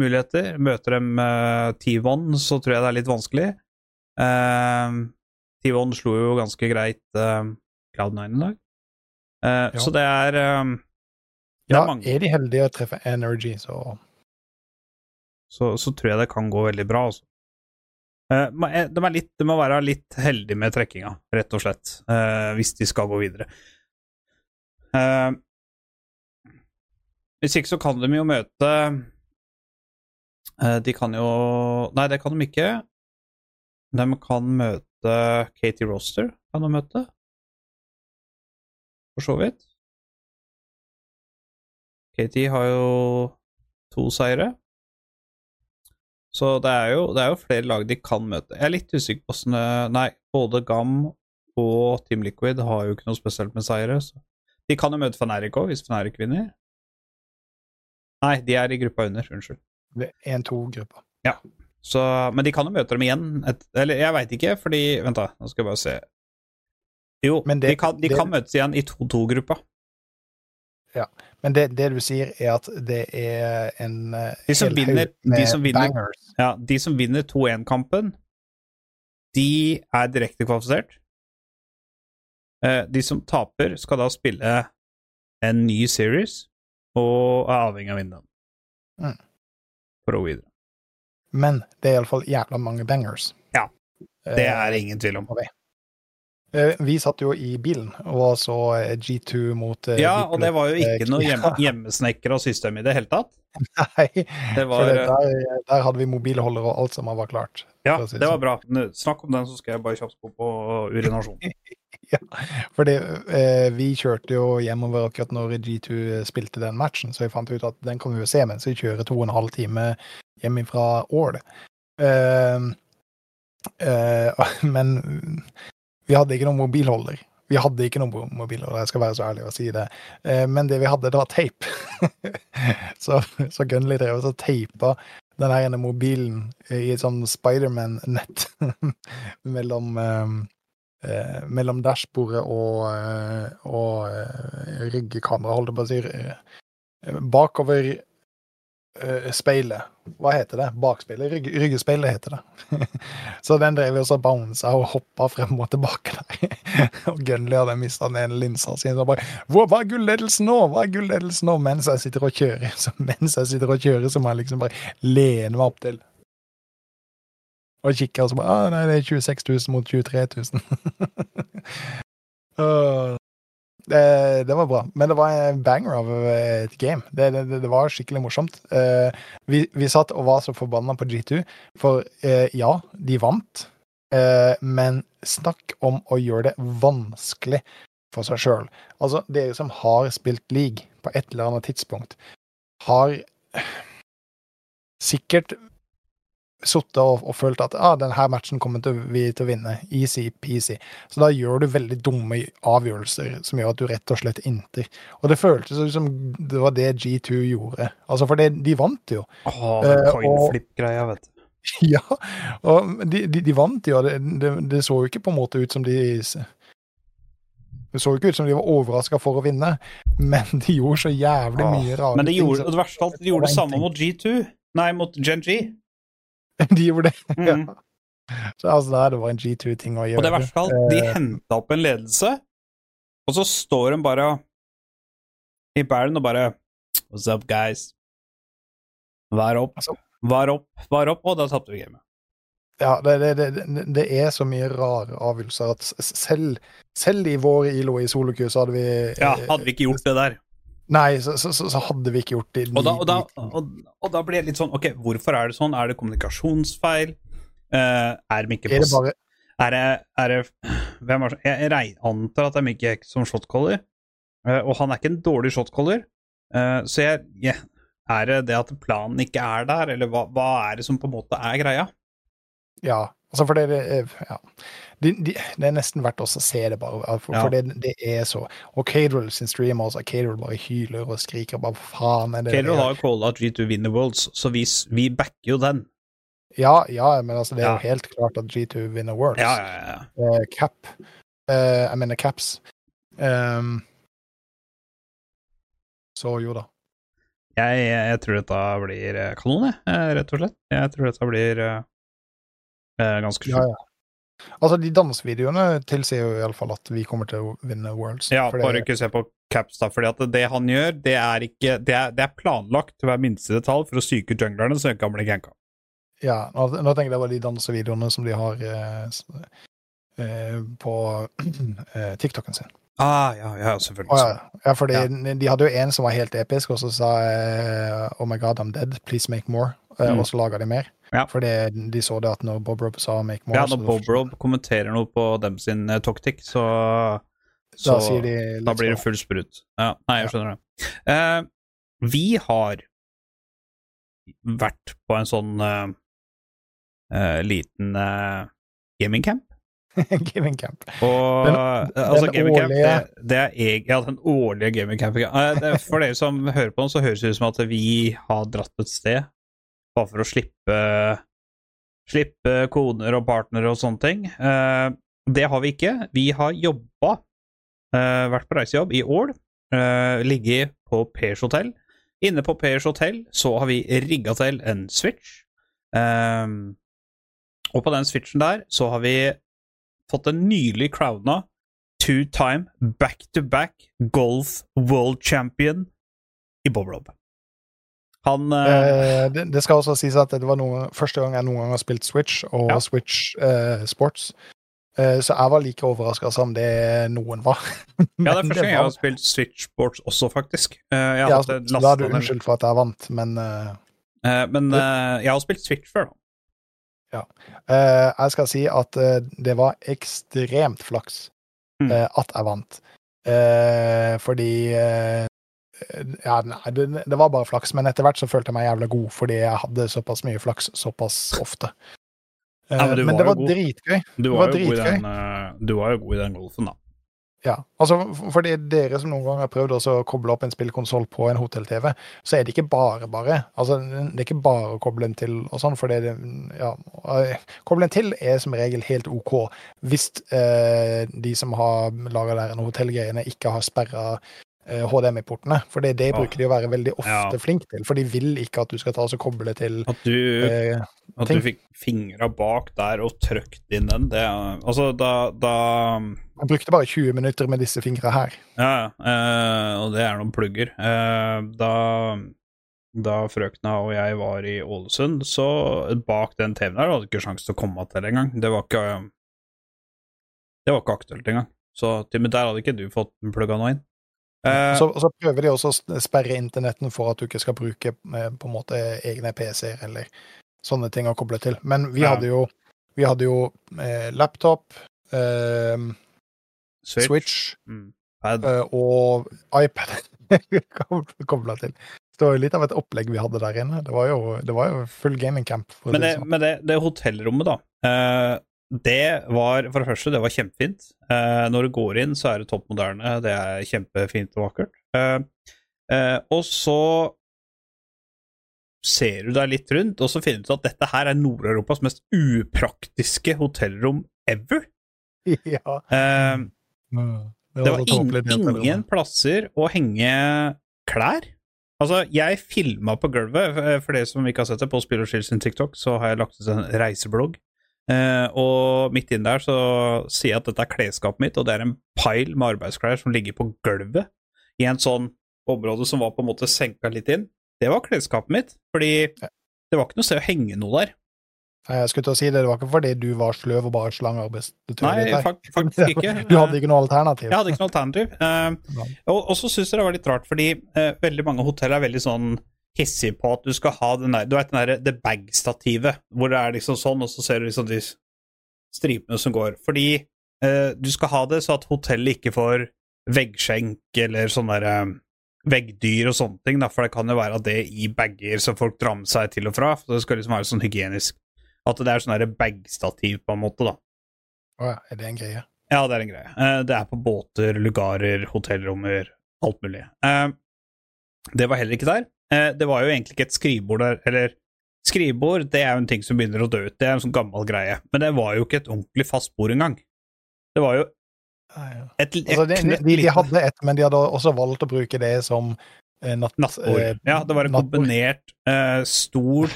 muligheter. Møter dem uh, T1, så tror jeg det er litt vanskelig. Uh, T1 slo jo ganske greit uh, Cloud9 i dag. Uh, Ja. Så det er um, det ja, er er de heldige å treffe Energy, så så, så tror jeg det kan gå veldig bra. Altså. Eh, eh, de, litt, de må være litt heldige med trekkinga, rett og slett, eh, hvis de skal gå videre. Hvis ikke så kan de jo møte De kan jo Nei, det kan de ikke. De kan møte Katie Roster, kan de møte. For så vidt. Katie har jo to seire. Så det er, jo, det er jo flere lag de kan møte. Jeg er litt usikker på åssen Nei, både GAM og Team Liquid har jo ikke noe spesielt med seire. Så. De kan jo møte Fnatic òg, hvis Fnatic vinner. Nei, de er i gruppa under. Unnskyld. det er 1-2-gruppa. Så, men de kan jo møte dem igjen. Et, eller jeg veit ikke, fordi Vent, da. Nå skal jeg bare se. Jo, det- de, kan, de det- kan møtes igjen i 2-2-gruppa. Men det, det du sier, er at det er en eh, De som vinner- med de som vinner- bangers. Ja, de som vinner 2-1-kampen, de er direkte kvalifisert. Eh, De som taper, skal da spille en ny series, og er avhengig av å vinne den. Mm. For å gå videre. Men det er iallfall jævla mange bangers. Ja, Det Eh, er ingen tvil om. eh, Vi satt jo i bilen og så eh, G2 mot eh, Ja, og det var jo ikke noe hjemmesnekker hjemmesnekra system i det hele tatt. Nei, Det var, der, der hadde vi mobilholder og alt som var klart. ja, si det var sånn. bra. Nå, Snakk om den, så skal jeg bare kjapt gå på urinasjon. Fordi eh, vi kjørte jo hjemover akkurat når G2 spilte den matchen, så jeg fant ut at den kan vi jo se mens vi kjører to og en halv time hjem fra Ål. Eh, eh, men vi hadde ikke noen mobilholder. Vi hadde ikke noen mobilholder, jeg skal være så ærlig å si det. Eh, men det vi hadde, det var teip. så så Gunnli drev og teipa den ene mobilen i et sånn Spiderman-nett mellom eh, eh, mellom dashbordet og, og, og eh, ryggekamera, holdt jeg på å si. eh, Bakover eh, speilet. Hva heter det? Bakspeilet? Rygg, ryggespeilet heter det. så den drev og bounsa og hoppa frem og tilbake der. og Gunley hadde mista den ene linsa si. Så bare Hva er gulledelsen nå? Hva er gulledelsen nå? Mens jeg sitter og kjører, så mens jeg sitter og kjører, så må jeg liksom bare lene meg opp til og kikker, og så bare ah, Nei, det er 26 000 mot 23 000. Åh, det, det var bra. Men det var en banger av et game. Det, det, det var skikkelig morsomt. Uh, vi, vi satt og var så forbanna på G2, for uh, ja, de vant. uh, men snakk om å gjøre det vanskelig for seg sjøl. Altså, dere som har spilt league på et eller annet tidspunkt, har sikkert sittet og, og følt at ah, denne matchen kommer til, vi til å vinne. Easy peasy. Så da gjør du veldig dumme avgjørelser som gjør at du rett og slett inter. Og det føltes som det var det G2 gjorde. Altså, for det, de vant jo. Åh, Eh, den og- coinflip-greia, vet du. Ja, og de, de, de vant jo. Det, det, det så jo ikke på en måte ut som de Det så jo ikke ut som de var overraska for å vinne, men de gjorde så jævlig mye rare Men det ting, gjorde, så- det verste av alt, de gjorde det samme mot G2. Nei, mot Gen G. De gjorde det. Mhm. Så altså, det var en G2-ting å gjøre. Og det verste av alt, de Eh, henta opp en ledelse, og så står de bare i bæren og bare What's up, guys? Vær opp, vær opp, vær opp, og da tapte vi gamet. Ja, det, det, det, det er så mye rare avgjørelser at selv, selv i vår ILO i soloku hadde vi Ja, hadde vi ikke gjort det der. Nei, så, så, så, hadde vi ikke gjort det. Og da, og, da, og, og da blir det litt sånn Ok, hvorfor er det sånn? Er det kommunikasjonsfeil? Uh, er de ikke er det på bare Er det, er det Hvem er det? Jeg jeg antar at er Mikke er som shotcaller. uh, og han er ikke en dårlig shotcaller. uh, så jeg, yeah. Er det det at planen ikke er der, eller hva, hva er det som på en måte er greia? Ja, altså for det, er- ja. De, de, det er nesten verdt også å se det, bare. For, Ja. for det, det er så Og Cadrell sin stream også. Cadrell bare hyler og skriker bare faen er det Kedro har jo calla G2 vinner Worlds, så vi, vi backer jo den. Ja, ja, men altså, det er Ja. jo helt klart at G2 vinner Worlds. Ja, ja, ja. Eh, Cap. Eh, jeg mener Caps. Um, så jo da. Jeg, jeg tror dette blir eh, kanon, jeg, eh, rett og slett. Jeg tror dette blir eh, eh, ganske sjukt. ja. Altså, de dansevideoene tilsier jo iallfall at vi kommer til å vinne Worlds. Ja, fordi... bare ikke se på Caps, da. fordi at det han gjør, det er ikke Det er, det er planlagt til hver minste detalj for å psyke junglerne så de kan bli ganka. Ja, nå, nå tenker jeg det var de dansevideoene som de har eh, eh, på eh, TikToken sin. Ah, ja, ja, selvfølgelig. Å, ja. ja, for Ja. de hadde jo en som var helt episk, og så sa eh, Oh my God, I'm dead, please make more. Eh, Mm. Og så laga de mer. Ja. Fordi de så det at når Bob Rob sa make more Ja, når Bob Rob kommenterer noe på dem sin uh, toktikk, så, så da de Da blir det full sprut. Ja, nei, jeg skjønner det. Uh, vi har vært på en sånn uh, uh, liten uh, gamingcamp. Gaming Camp. Og Den- altså, den gaming det, Camp, det er jeg, ja, den årlige gamingcampen. camp. det- for dere som hører på den, så høres det ut som at vi har dratt et sted bare for å slippe Slippe koner og partnere og sånne ting. Eh, det har vi ikke. Vi har jobba, eh, vært på reisejobb i Ål, ligget på Pers hotell. Inne på Pers hotell så har vi rigga til en switch. Eh, og på den switchen der så har vi fått en nylig crowna two-time back-to-back golf world champion i Bob Rob. Han eh, Eh, det, det skal også sies at det var noe, første gang jeg noen gang har spilt Switch og Ja. Switch eh, Sports. Eh, så jeg var like overraska som det noen var. Ja, det er første gang jeg har spilt Switch Sports også, faktisk. Eh, ja, hatt så, det så da er du unnskyldt for at jeg vant, men men jeg har spilt Switch før, da. Eh, jeg skal si at eh, det var ekstremt flaks Mm. eh, at jeg vant. Fordi Ja, nei, det, var bare flaks, men etter hvert så følte jeg meg jævla god fordi jeg hadde såpass mye flaks såpass ofte. Ja, men men det var, var dritgøy. Du var, var jo god i dritgøy. den, du var jo god i den golfen, da. Ja, altså for- dere som noen gang har prøvd også å koble opp en spillkonsoll på en hotell-TV, så er det ikke bare bare. Altså, det er ikke bare å koble den til og sånn, for det, ja, eh, koble den til er som regel helt OK hvis eh, de som har laga en hotellgreiene, ikke har sperra HDMI-portene. For det, det bruker de å være veldig ofte Ja. flink til, for de vil ikke at du skal ta og koble til At du, eh, at du fikk fingra bak der og trøkt inn den, det Altså, da, da Jeg brukte bare 20 minutter med disse fingra her. Ja, eh, og det er noen plugger. Eh, da, da frøkna og jeg var i Ålesund, så bak den TV-en der hadde ikke sjans til å komme til engang. Det var ikke Det var ikke aktuelt engang. Så til og med der hadde ikke du fått plugga noe inn. Eh, Så, så prøver de også å sperre internetten for at du ikke skal bruke eh, på en måte egne PC-er eller sånne ting å koble til. Men vi Ja. hadde jo, vi hadde jo eh, laptop, eh, Switch, Mm. Pad. eh, og iPad kobla til. Det var jo litt av et opplegg vi hadde der inne. Det var jo, det var jo full gaming camp. For Men det, det sånn. men det, det hotellrommet, da. Det var for det første det var kjempefint. Eh, når du går inn, så er det topp moderne. Det er kjempefint og vakkert. Eh, eh, og så ser du deg litt rundt, og så finner du ut at dette her er Nord-Europas mest upraktiske hotellrom ever. ja. Det var det ing hotellrommet. ingen plasser å henge klær. Altså, jeg filma på gulvet, for dere som ikke har sett det, på Spill og Chill sin TikTok, så har jeg lagt ut en reiseblogg. Eh, og midt inn der så sier jeg at dette er klesskapet mitt, og det er en pile med arbeidsklær som ligger på gulvet i en sånn område som var på en måte senka litt inn. Det var klesskapet mitt, fordi det var ikke noe sted å henge noe der. Nei, Jeg skulle til å si det, det var ikke fordi du var sløv og bare slang arbeidstøy. Nei, fak faktisk ikke. Du hadde ikke noe alternativ. Jeg hadde ikke noe alternativ. Eh, og, og så syns jeg det var litt rart, fordi eh, veldig mange hotell er veldig sånn hissig på at du skal ha den der Du vet den der the bag-stativet, hvor det er liksom sånn, og så ser du liksom de stripene som går. Fordi eh, du skal ha det så at hotellet ikke får veggskjenk eller sånn derre veggdyr og sånne ting, da, for det kan jo være at det i bager som folk drar med seg til og fra. For det skal liksom være sånn hygienisk. At det er sånn bag-stativ, på en måte, da. Å ja, er det en greie? Ja, det er en greie. Eh, Det er på båter, lugarer, hotellrommer, alt mulig. Eh, Det var heller ikke der. Eh, Det var jo egentlig ikke et skrivebord der, eller Skrivebord det er jo en ting som begynner å dø ut, det er en sånn gammel greie. Men det var jo ikke et ordentlig fast bord engang. Det var jo ja. et, et Altså, de, de, de, de hadde et, men de hadde også valgt å bruke det som eh, natt, nattbord. eh, Ja, det var en nattbord. kombinert eh, stol,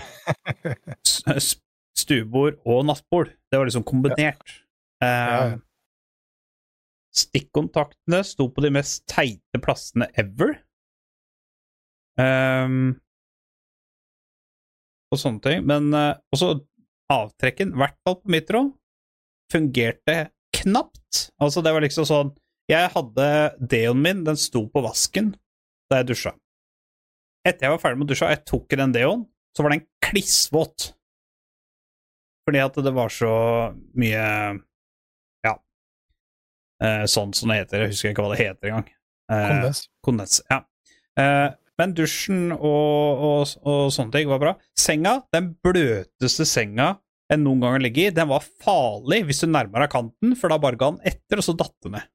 s- s- stuebord og nattbord. Det var liksom kombinert. Ja, Eh, ja. Stikkontaktene sto på de mest teite plassene ever. Ehm, og sånne ting. Men uh, også avtrekken, i hvert fall på mitt råd, fungerte knapt. Altså, det var liksom sånn Jeg hadde deoen min, den sto på vasken da jeg dusja. Etter jeg var ferdig med å dusje og jeg tok i den deoen, så var den klissvåt. Fordi at det var så mye Ja. Eh, sånn som det heter. Jeg husker ikke hva det heter engang. Eh, Kondens. Kondens, ja. Men dusjen og, og, og sånne ting var bra. Senga, den bløteste senga enn noen gang har ligget i, den var farlig hvis du nærmer deg kanten, for da bare ga den etter, og så datt det ned.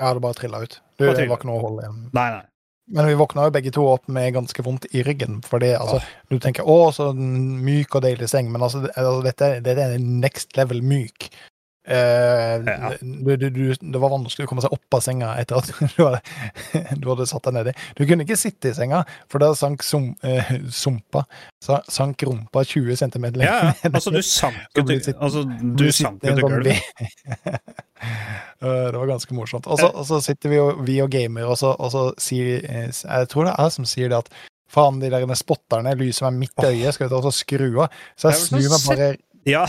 Ja, det bare trilla ut. Du, det var ikke noe å holde igjen. Nei, nei. Men vi våkna jo begge to opp med ganske vondt i ryggen. Fordi altså, du tenker 'å, så myk og deilig seng', men altså, altså dette, dette er next level myk. Eh, Ja. du, du, du, det var vanskelig å komme seg opp av senga etter at du hadde, du hadde satt deg nedi. Du kunne ikke sitte i senga, for da sank sum, uh, sumpa sa- sank rumpa 20 cm lenger Ja, ja. Altså, du sank jo til Altså, gulvet. Eh, det var ganske morsomt. Og så, og så sitter vi og, vi og gamer, og så, og så sier Jeg tror det er jeg som sier det at faen, de der spotterne lyser meg midt i øyet, skal vi ta og skru av? Så jeg snur meg bare Ja.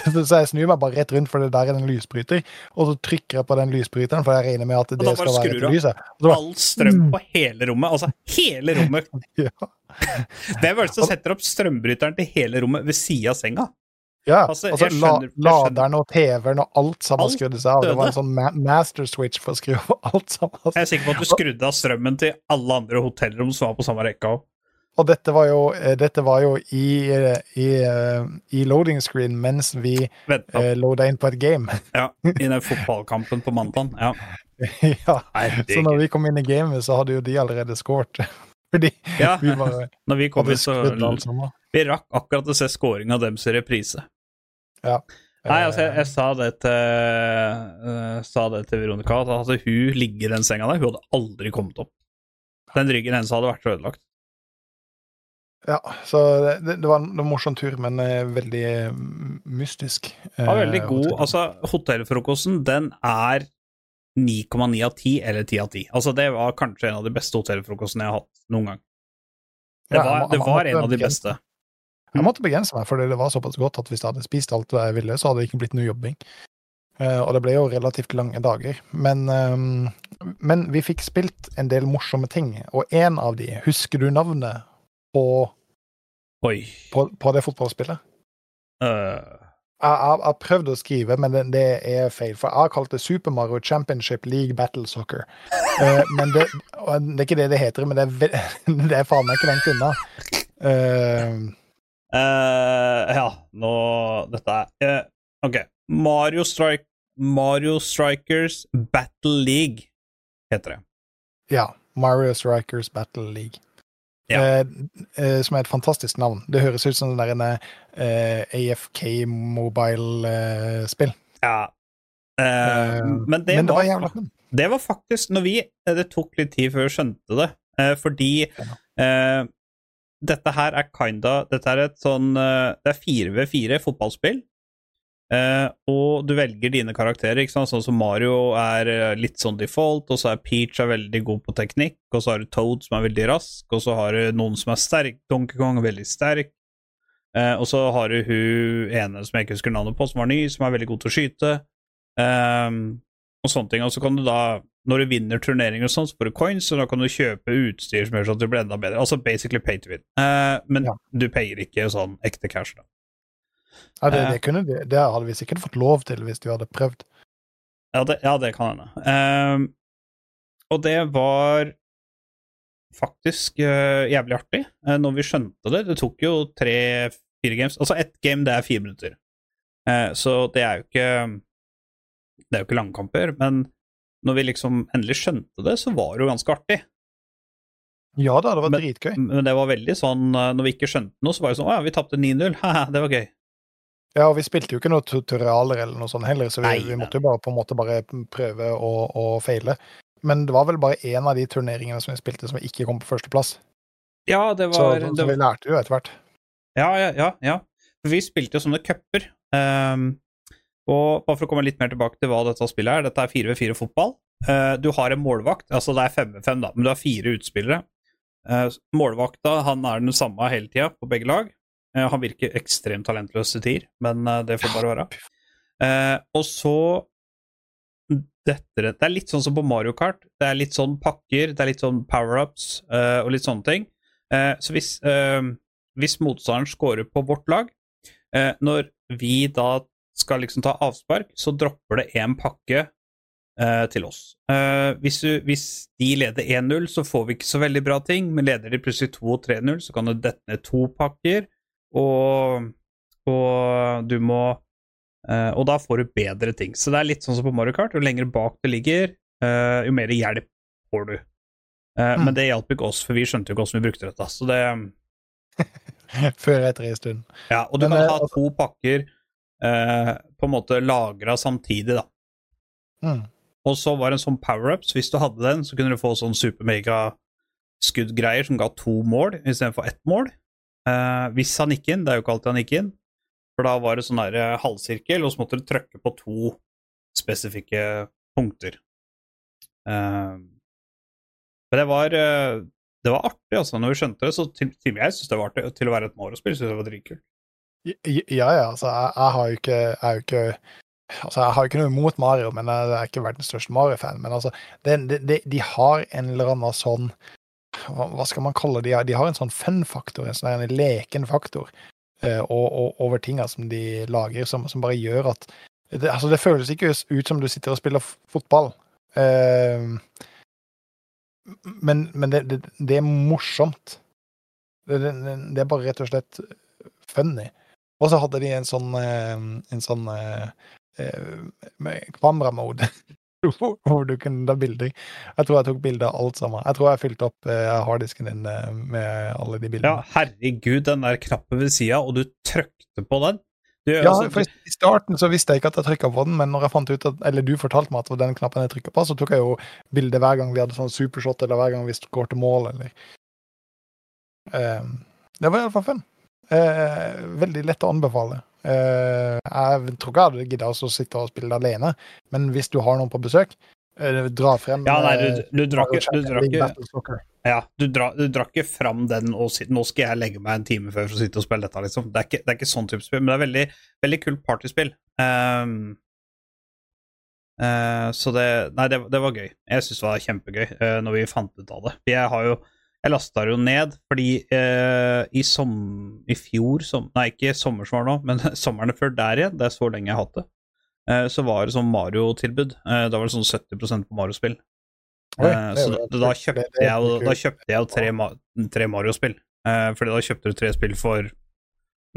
så jeg snur meg bare rett rundt, for det der er en lysbryter. Og så trykker jeg på den lysbryteren, for jeg regner med at det skal være skrur du etter lyset. Og så bare, All strøm på hele rommet. Altså, hele rommet. ja, Det er vel som setter opp strømbryteren til hele rommet ved sida av senga? ja. Altså, Altså, skjønner- laderen og TV-en og alt sammen Alt skrudde seg av. Det var en sånn ma master switch for å skru av alt sammen. Jeg er sikker på at du skrudde av strømmen til alle andre hotellrom som var på samme rekka òg. Og dette var jo, eh, dette var jo i, eh, i, eh, i loading screen mens vi uh, loada inn på et game. ja, I den fotballkampen på mandag. Ja. ja. Så når vi kom inn i gamet, så hadde jo de allerede scoret. Fordi Ja, vi bare når vi kom hadde skrudd alt sammen. Vi rakk akkurat å se scoringa deres i reprise. Ja. Nei, altså, jeg, jeg sa det til uh, Sa det til Veronica, at altså, hun ligger i den senga der, hun hadde aldri kommet opp. Den ryggen hennes hadde vært ødelagt. Ja, så det, det, var en, morsom tur, men eh, veldig eh, mystisk. Ja, veldig Eh, god. Altså, hotellfrokosten, den er 9,9 av 10 eller 10 av 10. Altså, det var kanskje en av de beste hotellfrokostene jeg har hatt noen gang. Det var, må- det var en av de beste. Jeg måtte begrense meg, fordi det var såpass godt at hvis jeg hadde spist alt jeg ville, så hadde det ikke blitt noe jobbing. Eh, og det ble jo relativt lange dager. Men, eh, men vi fikk spilt en del morsomme ting, og en av de, husker du navnet på, Oi. på, på det fotballspillet? Uh. Jeg jeg- jeg har prøvd å skrive, men det, det er feil. For jeg har kalt det Super Mario Championship League Battle Soccer. Uh, men det, og det er ikke det det heter, men det er, det er faen meg ikke langt unna. Uh, uh, ja, nå Dette er OK. Mario, Strike, Mario Strikers Battle League heter det. ja. Mario Strikers Battle League. Ja. Eh, eh, som er et fantastisk navn. Det høres ut som der eh, AFK mobile-spill. Ja. Eh, Eh, men det, men det var, var jævla fun. det var faktisk når vi eh, Det tok litt tid før vi skjønte det, eh, fordi eh, dette her er kinda Dette er et sånn eh, Det er 4v4 fotballspill. Eh, og du velger dine karakterer, ikke sant? sånn som Mario er eh, litt sånn default, og så er Peach er veldig god på teknikk, og så har du Toad som er veldig rask, og så har du noen som er sterk, Donkey Kong er veldig sterk, uh, og så har du hun ene som jeg ikke husker navnet på, som var ny, som er veldig god til å skyte, uh, og sånne ting. Og så kan du da, når du vinner turneringer og sånn, så får du coins, og da kan du kjøpe utstyr som gjør sånn at du blir enda bedre. Altså basically pay to win. Men Ja. du payer ikke sånn ekte cash, da. Ja, det, Eh. det, kunne, det hadde vi sikkert fått lov til hvis vi hadde prøvd. Ja, det, ja, det kan hende. Um, og det var faktisk uh, jævlig artig uh, når vi skjønte det. Det tok jo tre fire games. Altså ett game, det er fire minutter. Uh, så det er jo ikke Det er jo ikke langkamper, men når vi liksom endelig skjønte det, så var det jo ganske artig. Ja da, det var dritgøy. Men det var veldig sånn Når vi ikke skjønte noe, så var det sånn Å ja, vi tapte 9-0. Det var gøy. Ja, og vi spilte jo ikke noe tutorialer eller noe sånt heller, så vi, Nei, vi måtte jo bare på en måte bare prøve å, å feile. Men det var vel bare én av de turneringene som vi spilte som vi ikke kom på førsteplass. Ja, det var, så, det vi lærte jo etter hvert. Ja, ja, ja. ja. Vi spilte jo sånne cuper. Um, og bare for å komme litt mer tilbake til hva dette spillet er, dette er 4v4 fotball. Uh, du har en målvakt, altså det er 5v5, da, men du har fire utspillere. Uh, målvakta han er den samme hele tida på begge lag. Eh, han virker ekstremt talentløs til tider, men eh, det får bare være. Eh, og så dette, Det er litt sånn som på Mario Kart. Det er litt sånn pakker, det er litt sånn power-ups eh, og litt sånne ting. Eh, så hvis, eh, hvis motstanderen scorer på vårt lag, eh, når vi da skal liksom ta avspark, så dropper det én pakke eh, til oss. Eh, hvis, du, hvis de leder 1-0, så får vi ikke så veldig bra ting, men leder de plutselig 2-3-0, så kan det dette ned to pakker, og, og du må uh, Og da får du bedre ting. Så det er litt sånn som på Mario Kart. Jo lenger bak det ligger, uh, jo mer hjelp får du. Uh, Mm. Men det hjalp ikke oss, for vi skjønte jo ikke hvordan vi brukte dette. Så det Før etter en stund. Ja, og du Men, kan ha altså- to pakker på en måte lagra samtidig, da. Mm. Og så var det en sånn power-up, så hvis du hadde den, så kunne du få sånn super-mega-skuddgreier som ga to mål istedenfor ett mål. Eh, hvis han gikk inn, det er jo ikke alltid han gikk inn, for da var det sånn der eh, halvsirkel, og så måtte du trykke på to spesifikke punkter. Eh, men det var det var artig, altså, når vi skjønte det. Så til, til jeg syns det var artig. Til å være et Mario-spill syns jeg det var dritkult. Ja, ja, altså, jeg, jeg har jo ikke Jeg jo ikke Altså, jeg har ikke noe imot Mario, men jeg er ikke verdens største Mario-fan. Men altså, det, det, de har en eller annen sånn hva, skal man kalle det? De har en sånn fun-faktor, en sånn leken faktor eh, og, og, over tinga som de lager, som, som bare gjør at det, altså, det føles ikke ut som du sitter og spiller fotball. Eh, men men det, det, det er morsomt. Det, er bare rett og slett funny. Og så hadde de en sånn eh, en sånn eh, eh, kameramode hvor du kunne ta bilder. Jeg tror jeg tok bilde av alt sammen. Jeg tror jeg fylte opp eh, harddisken din eh, med alle de Ja, bildene. herregud, den der knappen ved sida, og du trykte på den. Du, Ja, altså, for I starten så visste jeg ikke at jeg trykka på den, men når jeg fant ut at, eller du fortalte meg at det var den knappen jeg trykka på, så tok jeg jo bilde hver gang vi hadde sånn supershot, eller hver gang vi skårte mål, eller Eh, Det var iallfall fun. Uh, veldig lett å anbefale. Eh, jeg tror ikke jeg hadde gidda å sitte og spille det alene, men hvis du har noen på besøk, eh, dra frem Ja, nei, du, eh, du drakk ja, du dra, du drakk ikke fram den og si, nå skal jeg legge meg en time før for å sitte og spille dette, liksom. Det er ikke, det er ikke sånn type spill, men det er veldig, veldig kult partyspill. Um, uh, så det Nei, det, det var gøy. Jeg syns det var kjempegøy uh, når vi fant ut av det. Jeg har jo jeg lasta det jo ned fordi eh, i, som, i fjor som, Nei, ikke sommer som var nå, men sommerne før der igjen, det er så lenge jeg har hatt det, eh, så var det sånn Mario-tilbud. Eh, da var det sånn 70% på Mario-spill. Eh, så da, kjøpte jeg da kjøpte jeg tre, tre Mario-spill. Eh, fordi da kjøpte du tre spill for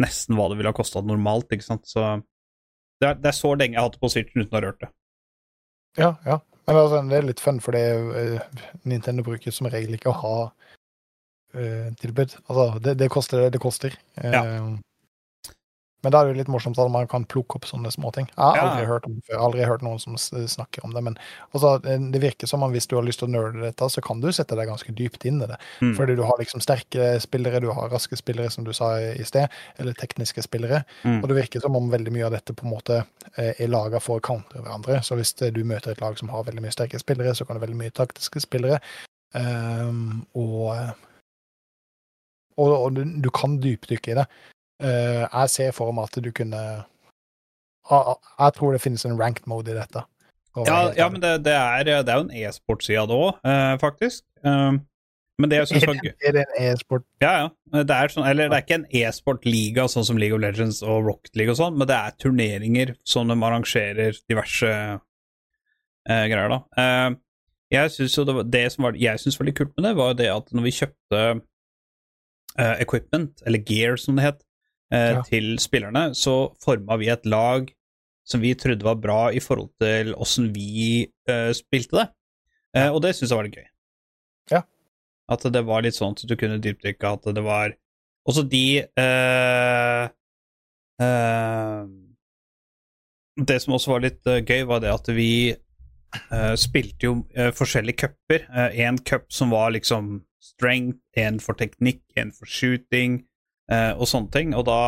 nesten hva det ville ha kosta normalt, ikke sant. Så det er, det er så lenge jeg har hatt det på Switchen uten å ha rørt det. Ja, ja. Men altså, det er litt fun, fordi uh, Nintendo bruker som regel ikke å ha eh, tilbud. Altså, det, det koster det det koster. Ja. Men da er det jo litt morsomt at man kan plukke opp sånne småting. Jeg har Ja. aldri hørt om. Jeg har aldri hørt noen som snakker om det. Men altså, det det virker som om hvis du har lyst til å nerde dette, så kan du sette deg ganske dypt inn i det. Mm. Fordi du har liksom sterke spillere, du har raske spillere, som du sa i sted, eller tekniske spillere. Mm. Og det virker som om veldig mye av dette på en måte eh, er laga for å countre hverandre. Så hvis eh, du møter et lag som har veldig mye sterke spillere, så kan det veldig mye taktiske spillere. Um, og, eh, og, og du, du kan dypdykke i det. Uh, jeg ser for meg at du kunne ah, Jeg tror det finnes en ranked mode i dette. Ja, ja men det, det, er, det er jo en e-sport-side av det òg, faktisk. Um, men det jeg syns var gøy er det en e-sport? Ja, ja. Det er, sånn, eller, det er ikke en e-sport-liga sånn som League of Legends og Rocket League og sånn, men det er turneringer som de arrangerer diverse eh, greier, da. Eh, jeg synes jo det, var, det som var, jeg synes var litt kult med det, var det at når vi kjøpte eh, equipment, eller gear som det het, uh, Ja. til spillerne, så forma vi et lag som vi trodde var bra i forhold til åssen vi eh, spilte det. Og det syns jeg var litt gøy. Ja. At det var litt sånn at du kunne dypdykke, at det var Også de Det som også var litt uh, gøy, var det at vi uh, spilte jo uh, forskjellige cuper. En cup som var liksom strength, en for teknikk, en for shooting eh, og sånne ting. Og da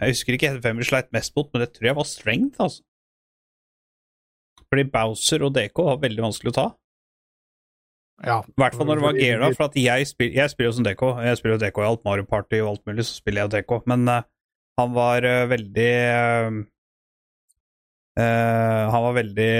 Jeg husker ikke hvem vi sleit mest mot, men det tror jeg var strength, altså. Fordi Bowser og DK var veldig vanskelig å ta. Ja. I hvert fall når det var Gera, for at jeg, spil, jeg spiller jo som DK. Jeg spiller jo DK i alt, Mario Party og alt mulig, så spiller jeg DK. Men uh, han var uh, veldig uh, Han var veldig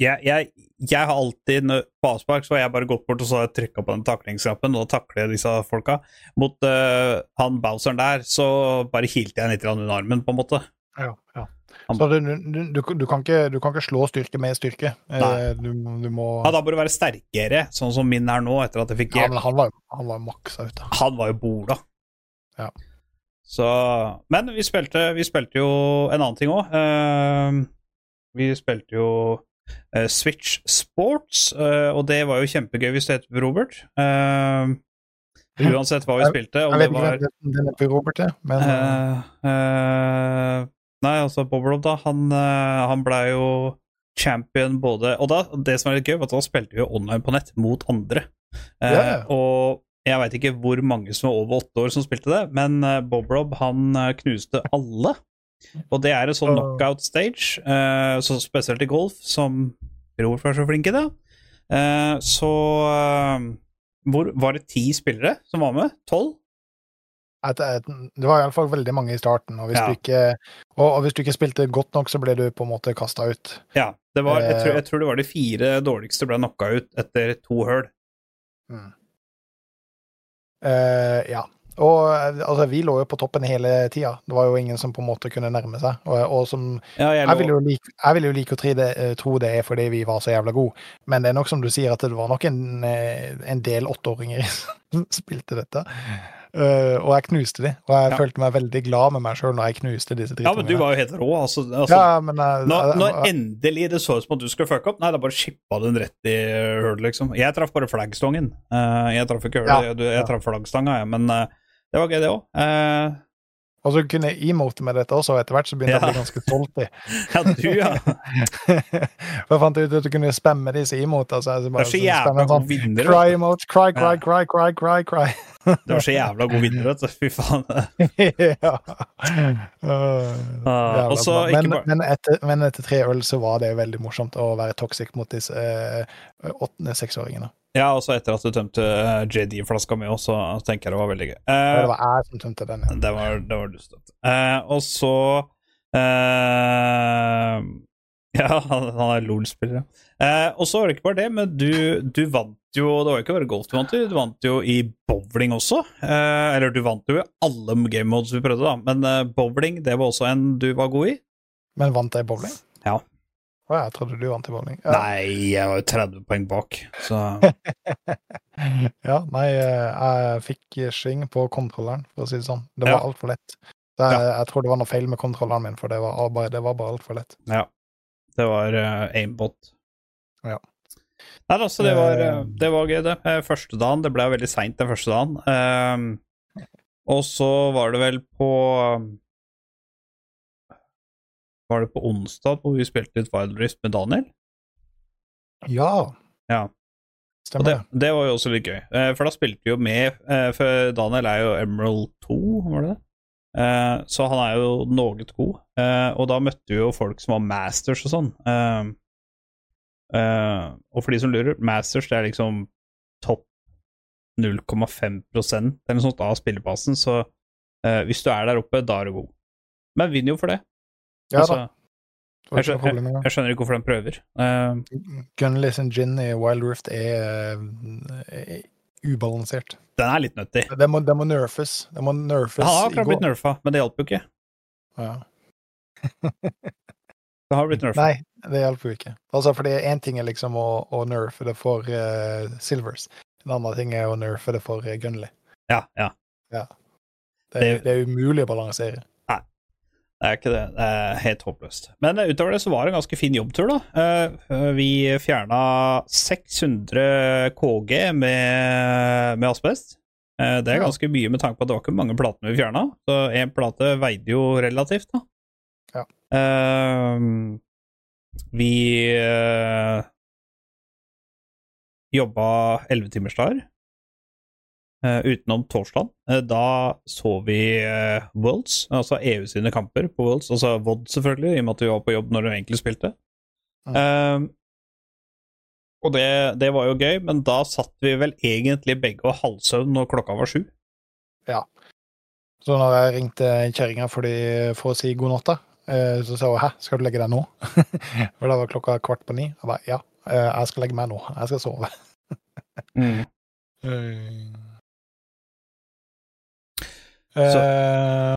jeg, jeg, jeg har alltid På avspark så har jeg bare gått bort og så har jeg trykka på den taklingsknappen, og da takler jeg disse folka. Mot uh, han Bowseren der, så bare hilte jeg litt under armen, på en måte. Ja, ja. Så du, du, du, kan ikke, du kan ikke slå styrke med styrke. Nei. Eh, Du, du må Ja, da bør du være sterkere, sånn som min er nå, etter at jeg fikk Ja, men han var, han var maksa ute. han var jo bola. Ja. Så Men vi spilte, vi spilte jo en annen ting òg. vi spilte jo eh, Switch Sports, eh, og det var jo kjempegøy hvis det het Robert. Eh, uansett hva vi spilte. Om det var den er på Robert er, men eh, eh, Nei, altså Bob-Rob, da. Han, han blei jo champion både Og da, det som er litt gøy, var at da spilte vi jo online på nett mot andre. Eh, Ja, ja. Og jeg veit ikke hvor mange som var over åtte år som spilte det, men Boblob Bob han eh, knuste alle. Og det er en sånn knockout stage, eh, så spesielt i golf, som Robert var så flink i det. Eh, så eh, hvor, Var det ti spillere som var med? Tolv? det var iallfall veldig mange i starten. Og hvis, Ja. du ikke, og, og hvis du ikke spilte godt nok, så ble du på en måte kasta ut. Ja. Det var, jeg, tror, Eh. jeg tror det var de fire dårligste ble knocka ut etter to hull. Uh, ja. Og altså, vi lå jo på toppen hele tida. Det var jo ingen som på en måte kunne nærme seg. Og, og som Ja, jeg Jeg vil jo like, jeg vil jo like å tro det, eh, tro det er fordi vi var så jævla gode, men det er nok som du sier, at det var nok en, eh, en del åtteåringer som spilte dette. Uh, og jeg knuste de, og jeg Ja. følte meg veldig glad med meg sjøl når jeg knuste disse ja, men du var jo helt rå, altså. altså Ja, men uh, når, når endelig det så ut som at du skulle fucke opp, nei, da bare shippa du den rett i hullet, liksom. Jeg traff bare flaggstangen. Uh, jeg traff ikke hullet, Ja, jeg, jeg traff flaggstanga, jeg, men det var gøy, det òg. og så kunne jeg emote med dette også, og etter hvert så begynte jeg å bli ganske stolt ja, du, ja. For jeg fant ut at du kunne spamme disse emote. Så jeg bare er så jævla god sånn, vinner. Cry emote, cry, cry, Ja. cry, cry, cry, cry. Du er så jævla god vinner, vet du. Fy faen. ja. Uh, Ah, og så jævla bra. ikke men, bare- men, etter, men etter tre øl så var det veldig morsomt å være toxic mot disse eh, åttende-seksåringene. Ja, og så etter at du tømte eh, JD-flaska mi òg, så tenker jeg det var veldig gøy. Eh, det var jeg som tømte den. Ja. Det var, det var dustete. Eh, og så uh, Ja, han, er LOL-spiller, ja. Og så var det ikke bare det, men du, du vant jo Det var jo ikke bare golf du vant i, du vant jo i bowling også. Eller du vant jo i alle game modes vi prøvde, da, men bowling det var også en du var god i. Men vant jeg i bowling? Ja. Å, jeg trodde du vant i bowling. Ja, Nei, jeg var jo 30 poeng bak, så ja nei, eh, jeg fikk sving på kontrolleren, for å si det sånn. Det var Ja. altfor lett. Så jeg, jeg tror det var noe feil med kontrolleren min, for det var bare, det var bare altfor lett. ja. Det var uh, aimbot. Ja. Nei, altså, det var, eh, det var gøy, det. Første dagen. Det ble veldig seint den første dagen. Um, og så var det vel på Var det på onsdag hvor vi spilte litt Wild Rift med Daniel? Ja. Ja. Stemmer det, det. var jo også litt gøy, eh, for da spilte vi jo med eh, For Daniel er jo Emerald 2, var det det? Eh, så han er jo noe god. Og da møtte vi jo folk som var masters og sånn. Og for de som lurer, masters det er liksom topp 0,5% eller noe sånt av spillebasen, så hvis du er der oppe, da er du god. Men vinner jo for det. Ja altså, da. Jeg, skjønner, jeg, jeg skjønner ikke hvorfor de prøver. Uh, Gunless and gin i Wild Rift er, er ubalansert. den er litt nøttig. Den må, det må nerfes. Det må nerfes Han har akkurat blitt nerfa, men det hjalp jo ikke. Ja. Det har blitt nerfa. Nei, det hjelper jo ikke. Altså, fordi én ting er liksom å, å nerfe det for uh, Silvers. En annen ting er å nerfe det for uh, Gunley. Ja, ja. Det Det, er- det er umulig å balansere. Det er ikke det. Det er helt håpløst. Men eh, utover det så var det en ganske fin jobbtur, da. Eh, vi fjerna 600 KG med, med asbest. Eh, det er ganske mye med tanke på at det var ikke mange platene vi fjerna. Så én plate veide jo relativt, da. Ja. Eh, vi jobba ellevetimersdager. Uh, utenom torsdag. Eh, da så vi eh, Worlds, altså EU sine kamper på Worlds. Altså VOD, selvfølgelig, i og med at vi var på jobb når de egentlig spilte. Eh, og det, det var jo gøy, men da satt vi vel egentlig begge og halvsøvn når klokka var sju. Ja. Så når jeg ringte kjerringa for, for å si god natt, eh, så sa hun 'hæ, skal du legge deg nå?' For da var klokka kvart på ni. Jeg bare 'ja, eh, jeg skal legge meg nå. Jeg skal sove'. Eh, Eh,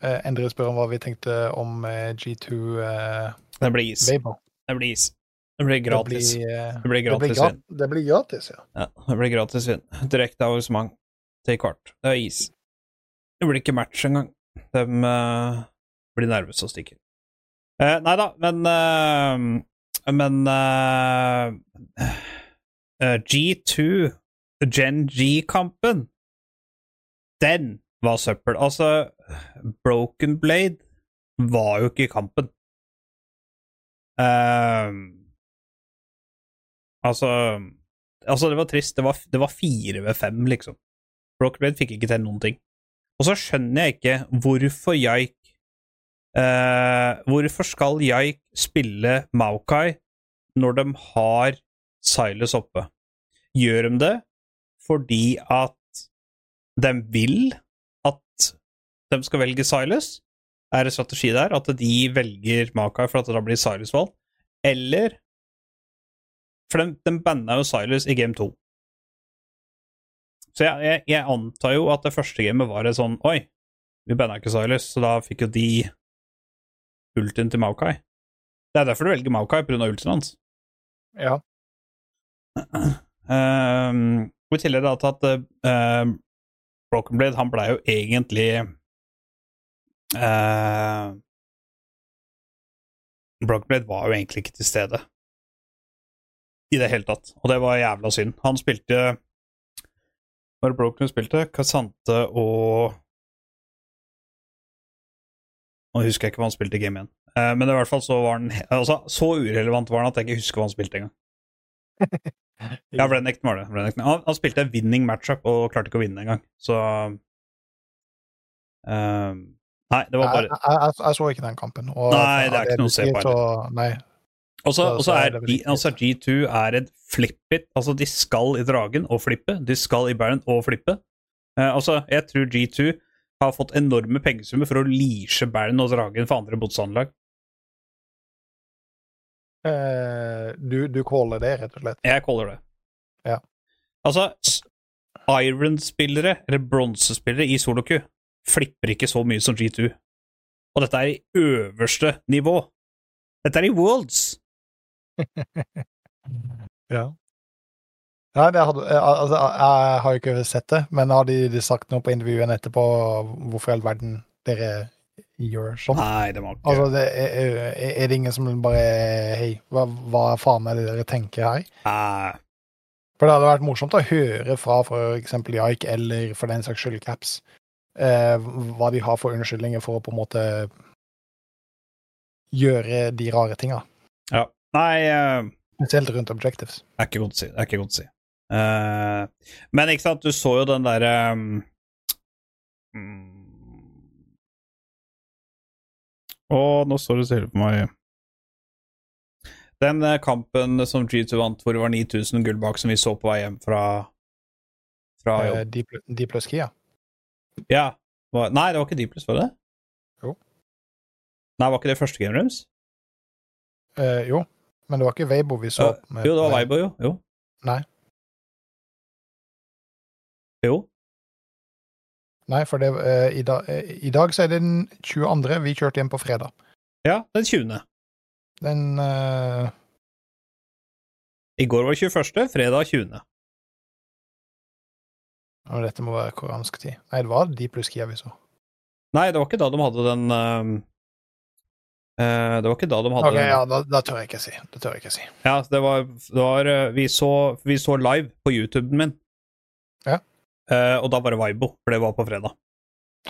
eh, Endre spør om hva vi tenkte om eh, G2 uh, Det blir is. Vapor. Det blir is. Det blir gratis. Det blir, uh, Det blir det blir gratis gra- vin. Det blir gratis, ja. Ja, det blir gratis vin. Direkte avansement til kart. Det er is. Det blir ikke match engang. De uh, blir nervøse og stikker. Uh, nei da, men uh, Men eh, eh, G2, Gen G-kampen, den var søppel. Altså, Broken Blade var jo ikke i kampen. Eh, altså Altså, det var trist. Det var, det var fire ved fem, liksom. Broken Blade fikk ikke til noen ting. Og så skjønner jeg ikke hvorfor Jaik uh, Hvorfor skal Jaik spille Maokai når de har Silas oppe? Gjør de det fordi at de vil de skal velge Silas? Er det strategi der? At de velger Maokai for at da blir Silas valgt? Eller For de, de banna jo Silas i game 2. Så jeg, jeg, jeg antar jo at det første gamet var et sånn Oi, vi banna ikke Silas, så da fikk jo de ultien til Maokai. Det er derfor du velger Maokai, pga. ultien hans. ja. Um, I tillegg da til at uh, Broken Blade, han blei jo egentlig uh, Brockblade var jo egentlig ikke til stede i det hele tatt, og det var jævla synd. Han spilte var det Broken spilte? Kassante og Nå husker jeg ikke hva han spilte i game igjen. Uh, men i hvert fall så var han altså, Så urelevant var han at jeg ikke husker hva han spilte engang. Ja, Brennick var det. Han, han spilte winning matchup og klarte ikke å vinne engang, så ehm, Nei, det var bare jeg, jeg, jeg så ikke den kampen. Og Nei, det er ikke noe å se på Så. Og så er ikke- altså G2 er et flip-it. Altså, de skal i Dragen og flippe. De skal i Baron og flippe. Eh, altså, jeg tror G2 har fått enorme pengesummer for å leashe Baron og Dragen for andre motstanderlag. Eh, du, du caller det, rett og slett. Jeg caller det. Ja. Altså, Iron-spillere, eller bronsespillere i soloku, flipper ikke så mye som G2. Og dette er i øverste nivå. Dette er i Worlds! Ja. Nei, jeg, hadde, jeg, altså, jeg har jo ikke sett det, men har de, de sagt noe på intervjuene etterpå hvorfor i all verden dere gjør sånn? Nei, det var ikke Altså, det er, er det ingen som bare Hei, hva, hva faen er det dere tenker her? Nei. For det hadde vært morsomt å høre fra for eksempel Jaik, eller for den saks skyld Caps, hva de har for unnskyldninger for å på en måte gjøre de rare tinga. Ja. Nei, eh, Spesielt rundt objectives. det er ikke godt å si. Det er ikke godt å si. Uh, men ikke sant, du så jo den derre um, Å, nå står det stille på meg. Den eh, kampen som G2 vant, hvor det var 9000 gull bak, som vi så på vei hjem fra, fra Eh, pl- de pluss Kia. Ja. Nei, det var ikke Deepless, var det? Jo. Nei, var ikke det første Game Rooms? Eh, jo, men det var ikke Weibo vi så. Med- jo, det var Weibo, jo. jo. Nei. Jo. Nei, for det, eh, i, da, eh, i dag så er det den 22. Vi kjørte hjem på fredag. Ja, den 20. Den eh, I går var 21., fredag 20. Og dette må være koreansk tid. Nei, det var de pluss Kia vi så. Nei, det var ikke da de hadde den uh, Det var ikke da de hadde Ok, den ja, da, da tør jeg ikke si. Det tør jeg ikke si. Ja, det var, det var eh, vi, så, vi så live på YouTuben min. Ja. Uh, og da var det Vibo, for det var på fredag.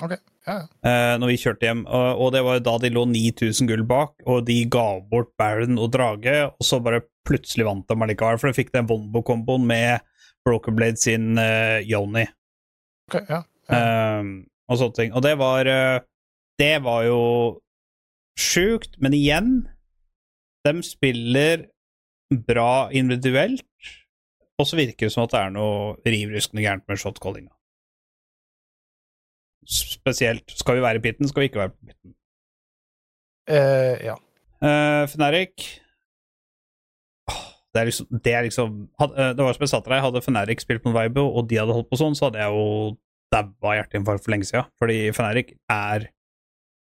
Ok, ja, ja. Når vi kjørte hjem. Og, og det var da de lå 9000 gull bak, og de ga bort Baron og Drage, og så bare plutselig vant de allikevel, for de fikk den Vonbo-komboen med Brokerblade sin uh, Yoni. Okay, ja. ja. Um, og sånne ting. Og det var eh, Det var jo sjukt, men igjen De spiller bra individuelt, og så virker det som at det er noe riv ruskende gærent med shotcallinga. Spesielt. Skal vi være i pitten, skal vi ikke være på pitten. Uh, ja. Uh, Fnatic det er liksom, det er liksom eh, Det var som jeg sa til deg, hadde Feneric spilt på Vibo, og de hadde holdt på sånn, så hadde jeg jo daua hjerteinfarkt for lenge siden. Fordi Feneric er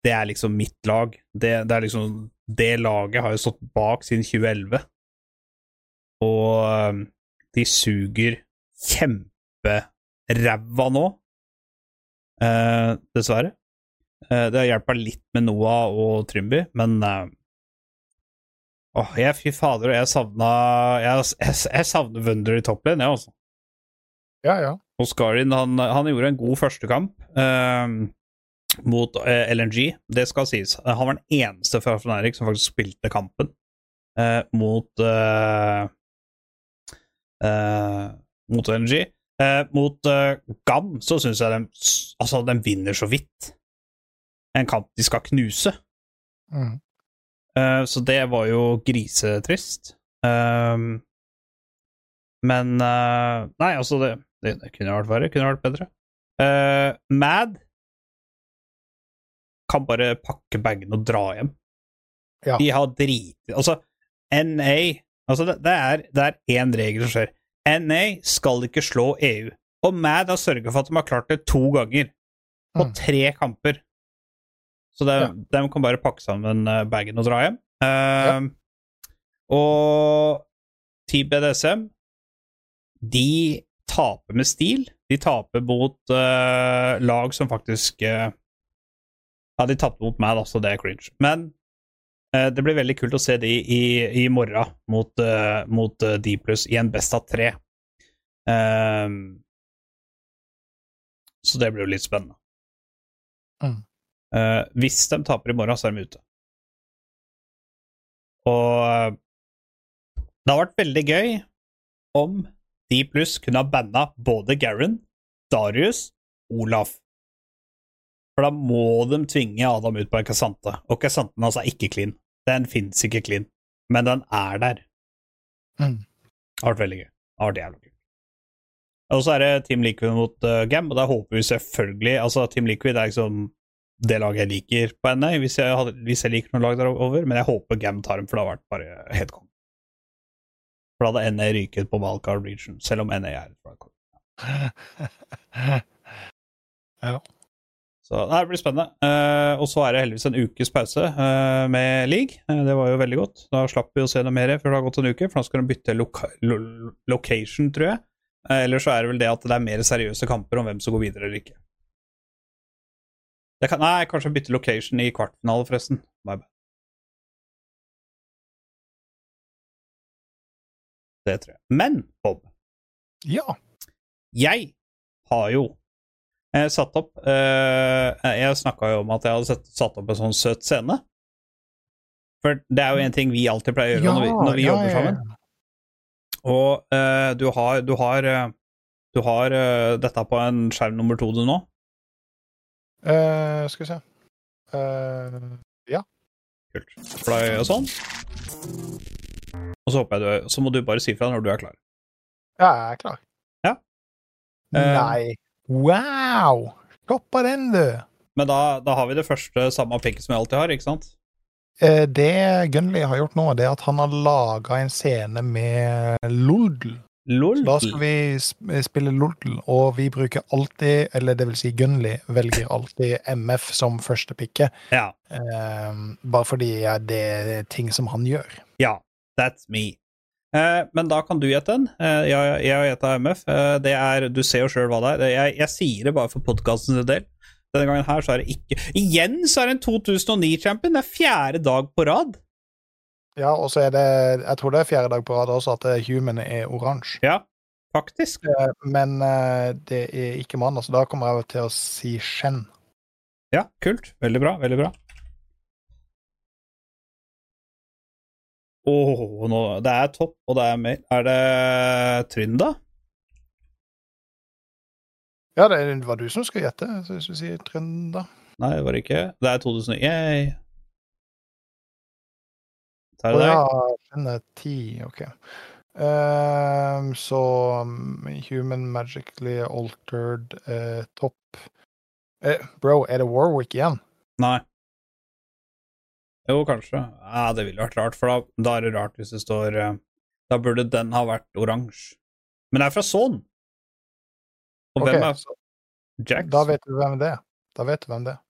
Det er liksom mitt lag. Det, det er liksom Det laget har jo stått bak siden 2011. Og eh, de suger kjemperæva nå. Eh, dessverre. Eh, det har hjulpet litt med Noah og Trymby, men eh, Åh, jeg, fy fader, jeg savna Jeg, jeg, jeg savner Wunder i topplinjen, jeg, altså. Ja, ja. Og han, han gjorde en god førstekamp eh, mot eh, LNG, det skal sies. Han var den eneste fra Fnatic som faktisk spilte kampen eh, mot eh, eh, Mot LNG. Eh, mot GAM så syns jeg de Altså, de vinner så vidt. En kamp de skal knuse. Mm. Eh, så det var jo grisetrist. Um, men uh, Nei, altså, det, det, det kunne vært verre. Kunne vært bedre. Uh, Mad kan bare pakke bagene og dra hjem. Ja. De har driti Altså, NA Altså, det, det er det er én regel som skjer. NA skal ikke slå EU. Og Mad har sørga for at de har klart det to ganger. På Mm. tre kamper. Så de, Ja. de kan bare pakke sammen eh, bagen og dra hjem. Eh, Og Team BDSM De taper med stil. De taper mot uh, lag som faktisk uh, Ja, de tapte mot meg, da, så det er cringe. Men det blir veldig kult å se de i, i morgen mot, uh, mot D pluss i en best av tre. Så det blir jo litt spennende. Mm. Eh, hvis de taper i morgen, så er de ute. Og eh, det har vært veldig gøy om D pluss kunne ha banna både Garen, Darius, Olaf. For da må de tvinge Adam ut på en Kasante. Og Kasanten altså er ikke clean. Den fins ikke clean, men den er der. Mm. Det har vært veldig gøy. Det har vært jævlig gøy. Og så er det Team Liquid mot uh, Gam, og der håper vi selvfølgelig Altså, Team Liquid er liksom det laget jeg liker på NA, hvis jeg, hadde, hvis jeg liker noe lag derover, men jeg håper Gam tar dem, for det har vært bare helt konge. For da hadde NA ryket på Valkar Region, selv om NA er et wildcard. ja. Så nei, det blir spennende. Uh, og så er det heldigvis en ukes pause uh, med league. Uh, det var jo veldig godt. Da slapp vi å se noe mer før det har gått en uke, for da skal de bytte loka lo location, tror jeg. Eller så er det vel det at det er mer seriøse kamper om hvem som går videre eller ikke. Kan, nei, kanskje bytte location i kvartfinale, forresten. My bad. Det tror jeg. Men, Bob, ja. jeg har jo eh, satt opp eh, Jeg snakka jo om at jeg hadde sett, satt opp en sånn søt scene. For det er jo en ting vi alltid pleier å gjøre når vi, når vi ja, jobber sammen. Og eh, du har, du har, eh, du har eh, dette på en skjerm nummer to du nå. Eh, skal vi se Ja Kult. For og sånn. Og så håper jeg du Så må du bare si fra når du er klar. Ja, jeg er klar. Ja. Uh, Nei. Wow! Stoppa den, du! Men da, da har vi det første samme picket som vi alltid har, ikke sant? Det Gunley har gjort nå, det er at han har laga en scene med Lodl. LOL. Da skal vi spille LOL, og vi bruker alltid, eller det vil si Gunnli, velger alltid MF som første pikke. Ja. Eh, bare fordi ja, det er ting som han gjør. Ja, that's me. Eh, men da kan du gjette den. Eh, jeg, jeg har gjetta MF. Eh, det er, du ser jo sjøl hva det er. Jeg, jeg sier det bare for podkastens del. Denne gangen her så er det ikke Igjen så er det en 2009-champion! Det er fjerde dag på rad. Ja, og så er det Jeg tror det er fjerde dag på rad også at eh, Human er oransje. Ja, faktisk. Eh, Men eh, det er ikke mann, så da kommer jeg til å si Shen. Ja, kult. Veldig bra. Veldig bra. Åh, nå, det er topp, og det er mer. Er det Trynda? Ja, det var du som skulle gjette, så hvis du sier Trønda. Nei, det var det ikke. Det er 2009. Yay. Å ja, deg? Er ti, OK. Um, så um, Human Magically Altered uh, Topp uh, Bro, er det Warwick igjen? Nei. Jo, kanskje. Ja, det ville vært rart, for da, da er det rart hvis det står eh, Da burde den ha vært oransje. Men det er fra Son. Og okay, hvem er så Jax? Da vet du hvem det er. Da vet du hvem det er.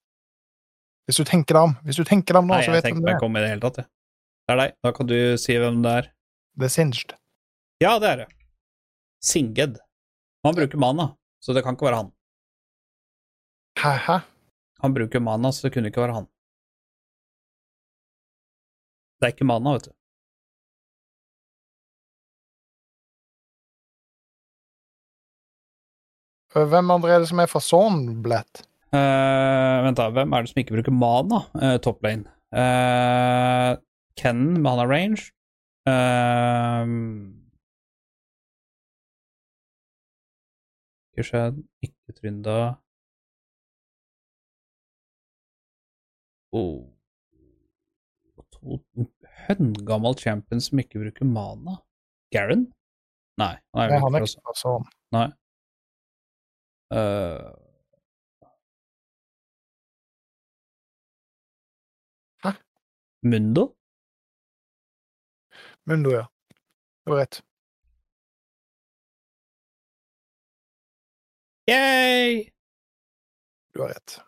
Hvis du tenker deg om Hvis du tenker deg om nå, Nei, så jeg vet du tenker hvem meg det er. ikke om i det hele tatt, jeg. Det er deg. Da kan du si hvem det er. Er Singed. Ja, det er det. Singed. Han bruker mana, så det kan ikke være han. Hæ? hæ? Han bruker mana, så det kunne ikke være han. Det er ikke mana, vet du. Hvem andre er det som er fra Sornblett? Uh, vent, da. Hvem er det som ikke bruker mana? Uh, top lane. Eh, han mana range. Uh, ikke skjedd. Ikke Trynda. Oh. To høngammal champion som ikke bruker mana. Garen? Nei, han er ikke fra sånn. Nei. Uh... Hæ? Mundo? Mundo, ja. Du var rett. Yay! Du har rett.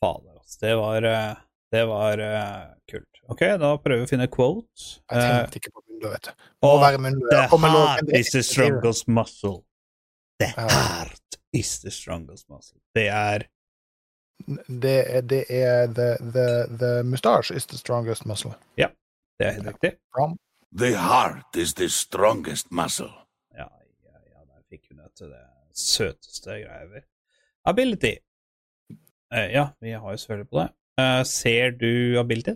Fader, altså. Det var, eh, det var uh, kult. Ok, da prøver vi å finne quote. Jeg Eh, tenkte ikke på Mundo, vet du. Må og være Mundo. the heart is the strongest muscle. The heart is the strongest muscle. Det er Det er, det er the, the, the mustache is the strongest muscle. Ja, Det er helt riktig. From. The heart is the strongest muscle. Ja, ja, ja, der fikk hun det til det søteste greia ever. Ability. Uh, ja, vi har jo selvfølgelig på det. Uh, ser du ability?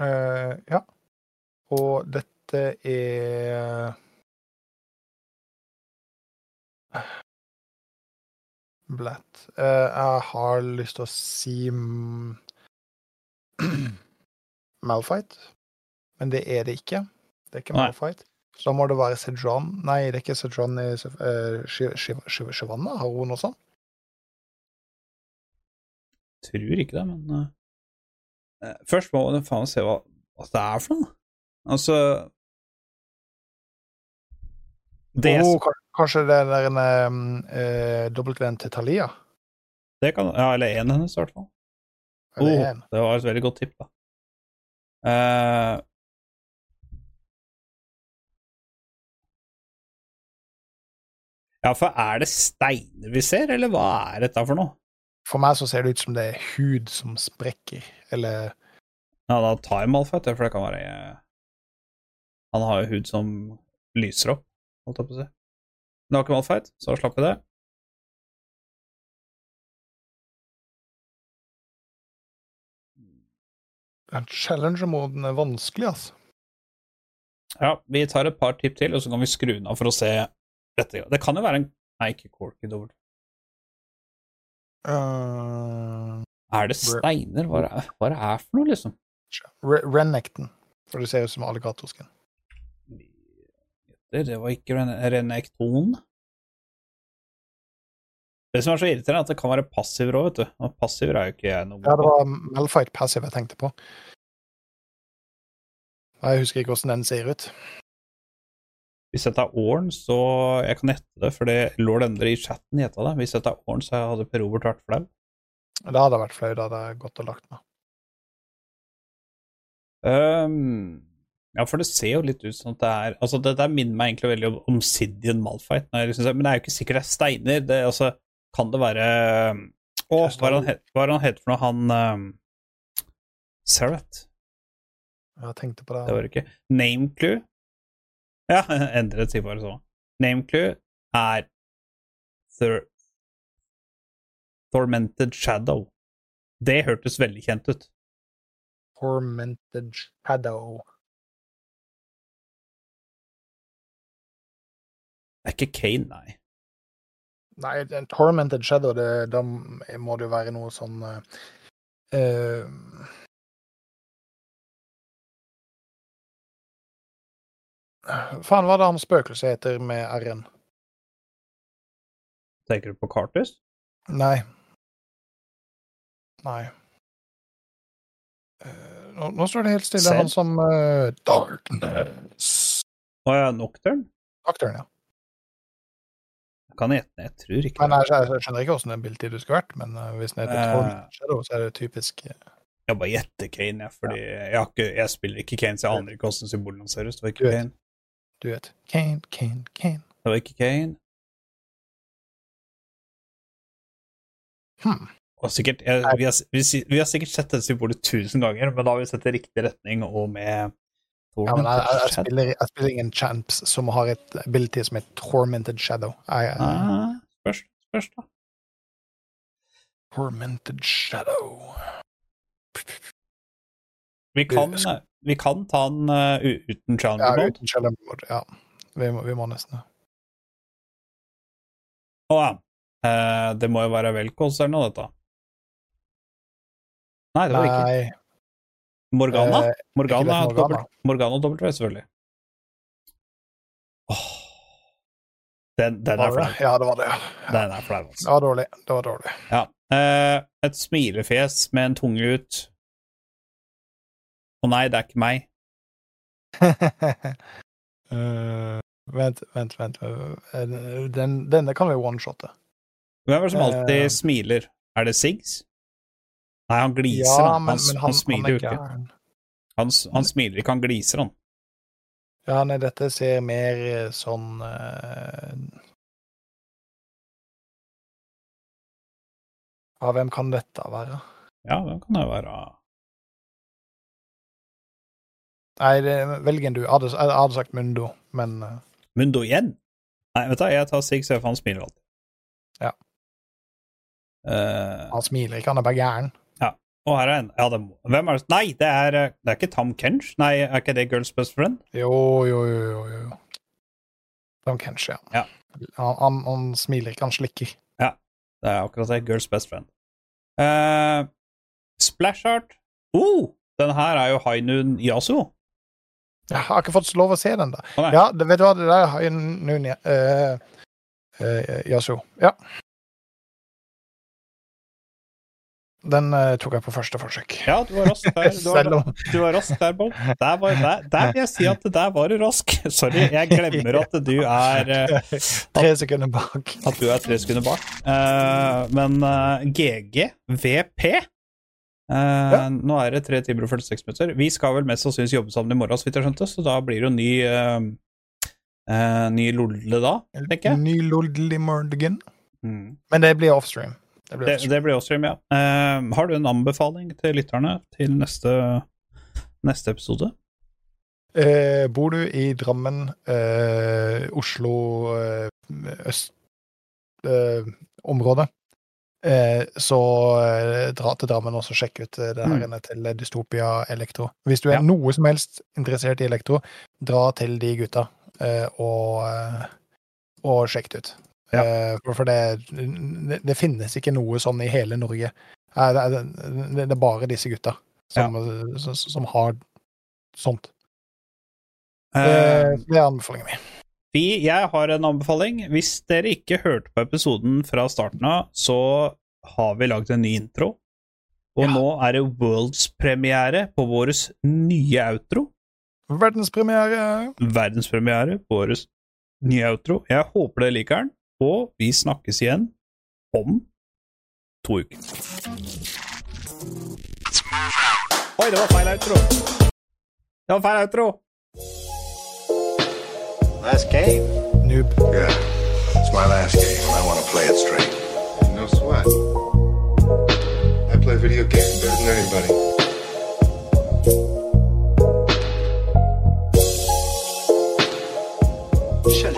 Uh, ja. Og dette er Blatt. Eh, jeg har lyst til å si Malfight, men det er det ikke. Det er ikke fight. Så da må det være Sejan. Nei, det er ikke Sejan i uh, Shivanna. Har hun noe sånt? Tror ikke det, men eh, eh, Først må du faen se hva, hva det er for noe. Altså Det, Oh, ka- kanskje det er en uh, W-en til Thalia? det kan Ja, eller én hennes, i hvert fall. Oh, det var et veldig godt tipp, da. Eh, ja, for er det steiner vi ser, eller hva er dette for noe? For meg så ser det ut som det er hud som sprekker, eller Ja, da tar jeg Malfight, for det kan være eh, Han har jo hud som lyser opp, holdt jeg på å si. Men det var ikke Malfight, så slapp vi det. Den challenger-moden er vanskelig, altså. Ja, vi tar et par tipp til, og så kan vi skru den av for å se dette. Det kan jo være en Nei, ikke Corky dobbelt. Uh, Er det steiner? Hva er hva er det er for noe, liksom? Re Renekton, for det ser ut som alligatorskin. Det, var ikke ren renekton. Det som er så irriterende, er at det kan være passiver òg, vet du. Og passiver er jo ikke jeg noe Ja, det var Malfight Passive jeg tenkte på. Jeg husker ikke hvordan den ser ut. Hvis dette er Åren, så Jeg kan gjette det, for det lord Endre i chatten gjetta det. Hvis dette er Åren, så hadde Per Robert vært flau. Det hadde vært flau, da hadde jeg gått og lagt meg. Um, Ja, for det ser jo litt ut som at det er Altså, det der minner meg egentlig veldig om Obsidian Malfight, liksom, men det er jo ikke sikkert det er steiner. Det, altså, kan det være Å, hva er er han heter for noe? Han um? Jeg tenkte på det. Det var det ikke. Nameclue Ja, endret sier bare så. Nameclue er Thor Tormented Shadow. Det hørtes veldig kjent ut. Tormented Shadow. Det er ikke Kane, nei. Nei, en Tormented Shadow, det, da må det jo være noe sånn eh, Faen, hva er det han spøkelset heter med R-en? Tenker du på Cartus? Nei. Nei. Eh, nå, nå står det helt stille, Selv? han som uh, Darkness. Å ja, Nocturne? Nocturne, ja. Kan gjette, jeg tror ikke Men jeg, jeg skjønner ikke åssen den du skulle vært, men uh, hvis den heter Eh. Shadow, så er det typisk uh... Jeg bare gjetter Kane, jeg, fordi jeg, har ikke, jeg spiller ikke Kane, så jeg aner ikke hvordan symbolene ser ut. Det var ikke. Kane. Du vet. Kane, Kane, Kane. Det var ikke Kane. Hmm. Sikkert, jeg, vi, har, vi, vi har sikkert sett dette symbolet tusen ganger, men da har vi sett det i riktig retning og med Ja, men jeg, jeg, jeg, spiller, jeg spiller ingen champs som har et ability som heter Tormented Shadow. Jeg, ah, Spørs, spørs, da. Tormented Shadow. Vi kan, vi kan ta den uh, uten Ja, challenger mode. uten challenge mode. Ja. Vi må, vi må nesten det. Å ja. Eh, det må jo være Velkos eller noe, dette. Nei, det var ikke Nei, Morgana. eh, Morgana, ikke Morgana Morgana. dobbelt- Morgana W, selvfølgelig. Åh. Den, den er flau. Ja, det var det. ja. Den er flau, altså. Det var dårlig. Det var dårlig. Ja. Eh, et smilefjes med en tunge ut. Å nei, det er ikke meg. uh, vent, vent, vent. Den, denne kan vi one-shotte. Hvem er det som alltid uh, smiler? Er det Siggs? Nei, han gliser, Ja, han. men, Han, men han, han, smiler jo ikke. Han, han smiler ikke, han gliser, han. Ja, nei, dette ser mer eh, sånn uh... Ja, hvem kan dette være? Ja, hvem kan det være. Nei, velgen en du. Jeg hadde, sagt Mundo, men eh, Mundo igjen? Nei, vet du jeg tar Sig for han smiler alltid. Ja. Uh, han smiler ikke, han er bare gæren. Ja. og her er en ja, det, Hvem er det Nei, det er, eh, det er ikke Tom Kench? Nei, er ikke det Girls Best Friend? Jo, jo, jo, jo. jo. Tom Kench, ja. Ja. Han, han, han smiler ikke, han slikker. Ja, Det er akkurat det. Girls Best Friend. Uh, Splash Art. Oh, den her er jo Hainun Yasu. Jeg har ikke fått lov å se den, da. Nei. Ja, det, vet du hva, det der har jeg nå uh, uh, Yasu. Ja. Den uh, tok jeg på første forsøk. Ja, du var rask der. Du var, om du var rask der, Bob. Der, var, der, der vil jeg si at der var du rask. Sorry, jeg glemmer at du er at, Tre sekunder bak. At du er tre sekunder bak. Men GG, VP eh, Nå er det 3 timer og 46 minutter. Vi skal vel mest sannsynligvis jobbe sammen i morgen, så vidt jeg skjønte, så da blir det jo ny uh, Ny lodle da, tenker jeg. Ny lodle i morgen. Mm. Men det blir offstream. Det blir Det, offstream. det blir offstream stream, ja. Har du en anbefaling til lytterne til neste, neste episode? Bor du i Drammen, Oslo øst området, område, så eh, dra til Drammen og sjekk ut eh, det her inne til Dystopia Elektro. Hvis du er Ja. noe som helst interessert i elektro, dra til de gutta eh, og, eh, og sjekk det ut. Ja. Eh, for det, det, det finnes ikke noe sånn i hele Norge. Eh, det, er- det, er bare disse gutta som, som, som har sånt. Eh, det er anbefalingen min. Vi, jeg har en anbefaling. Hvis dere ikke hørte på episoden fra starten av, så har vi lagd en ny intro. Og Ja. nå er det worldspremiere på vår nye outro. Verdenspremiere! Verdenspremiere på vår nye outro. Jeg håper dere liker den, og vi snakkes igjen om to uker. Oi, det var feil outro! Det var feil outro! Last game? Noob. Yeah. It's my last game, and I want to play it straight. You know? I play video games better than anybody. Shut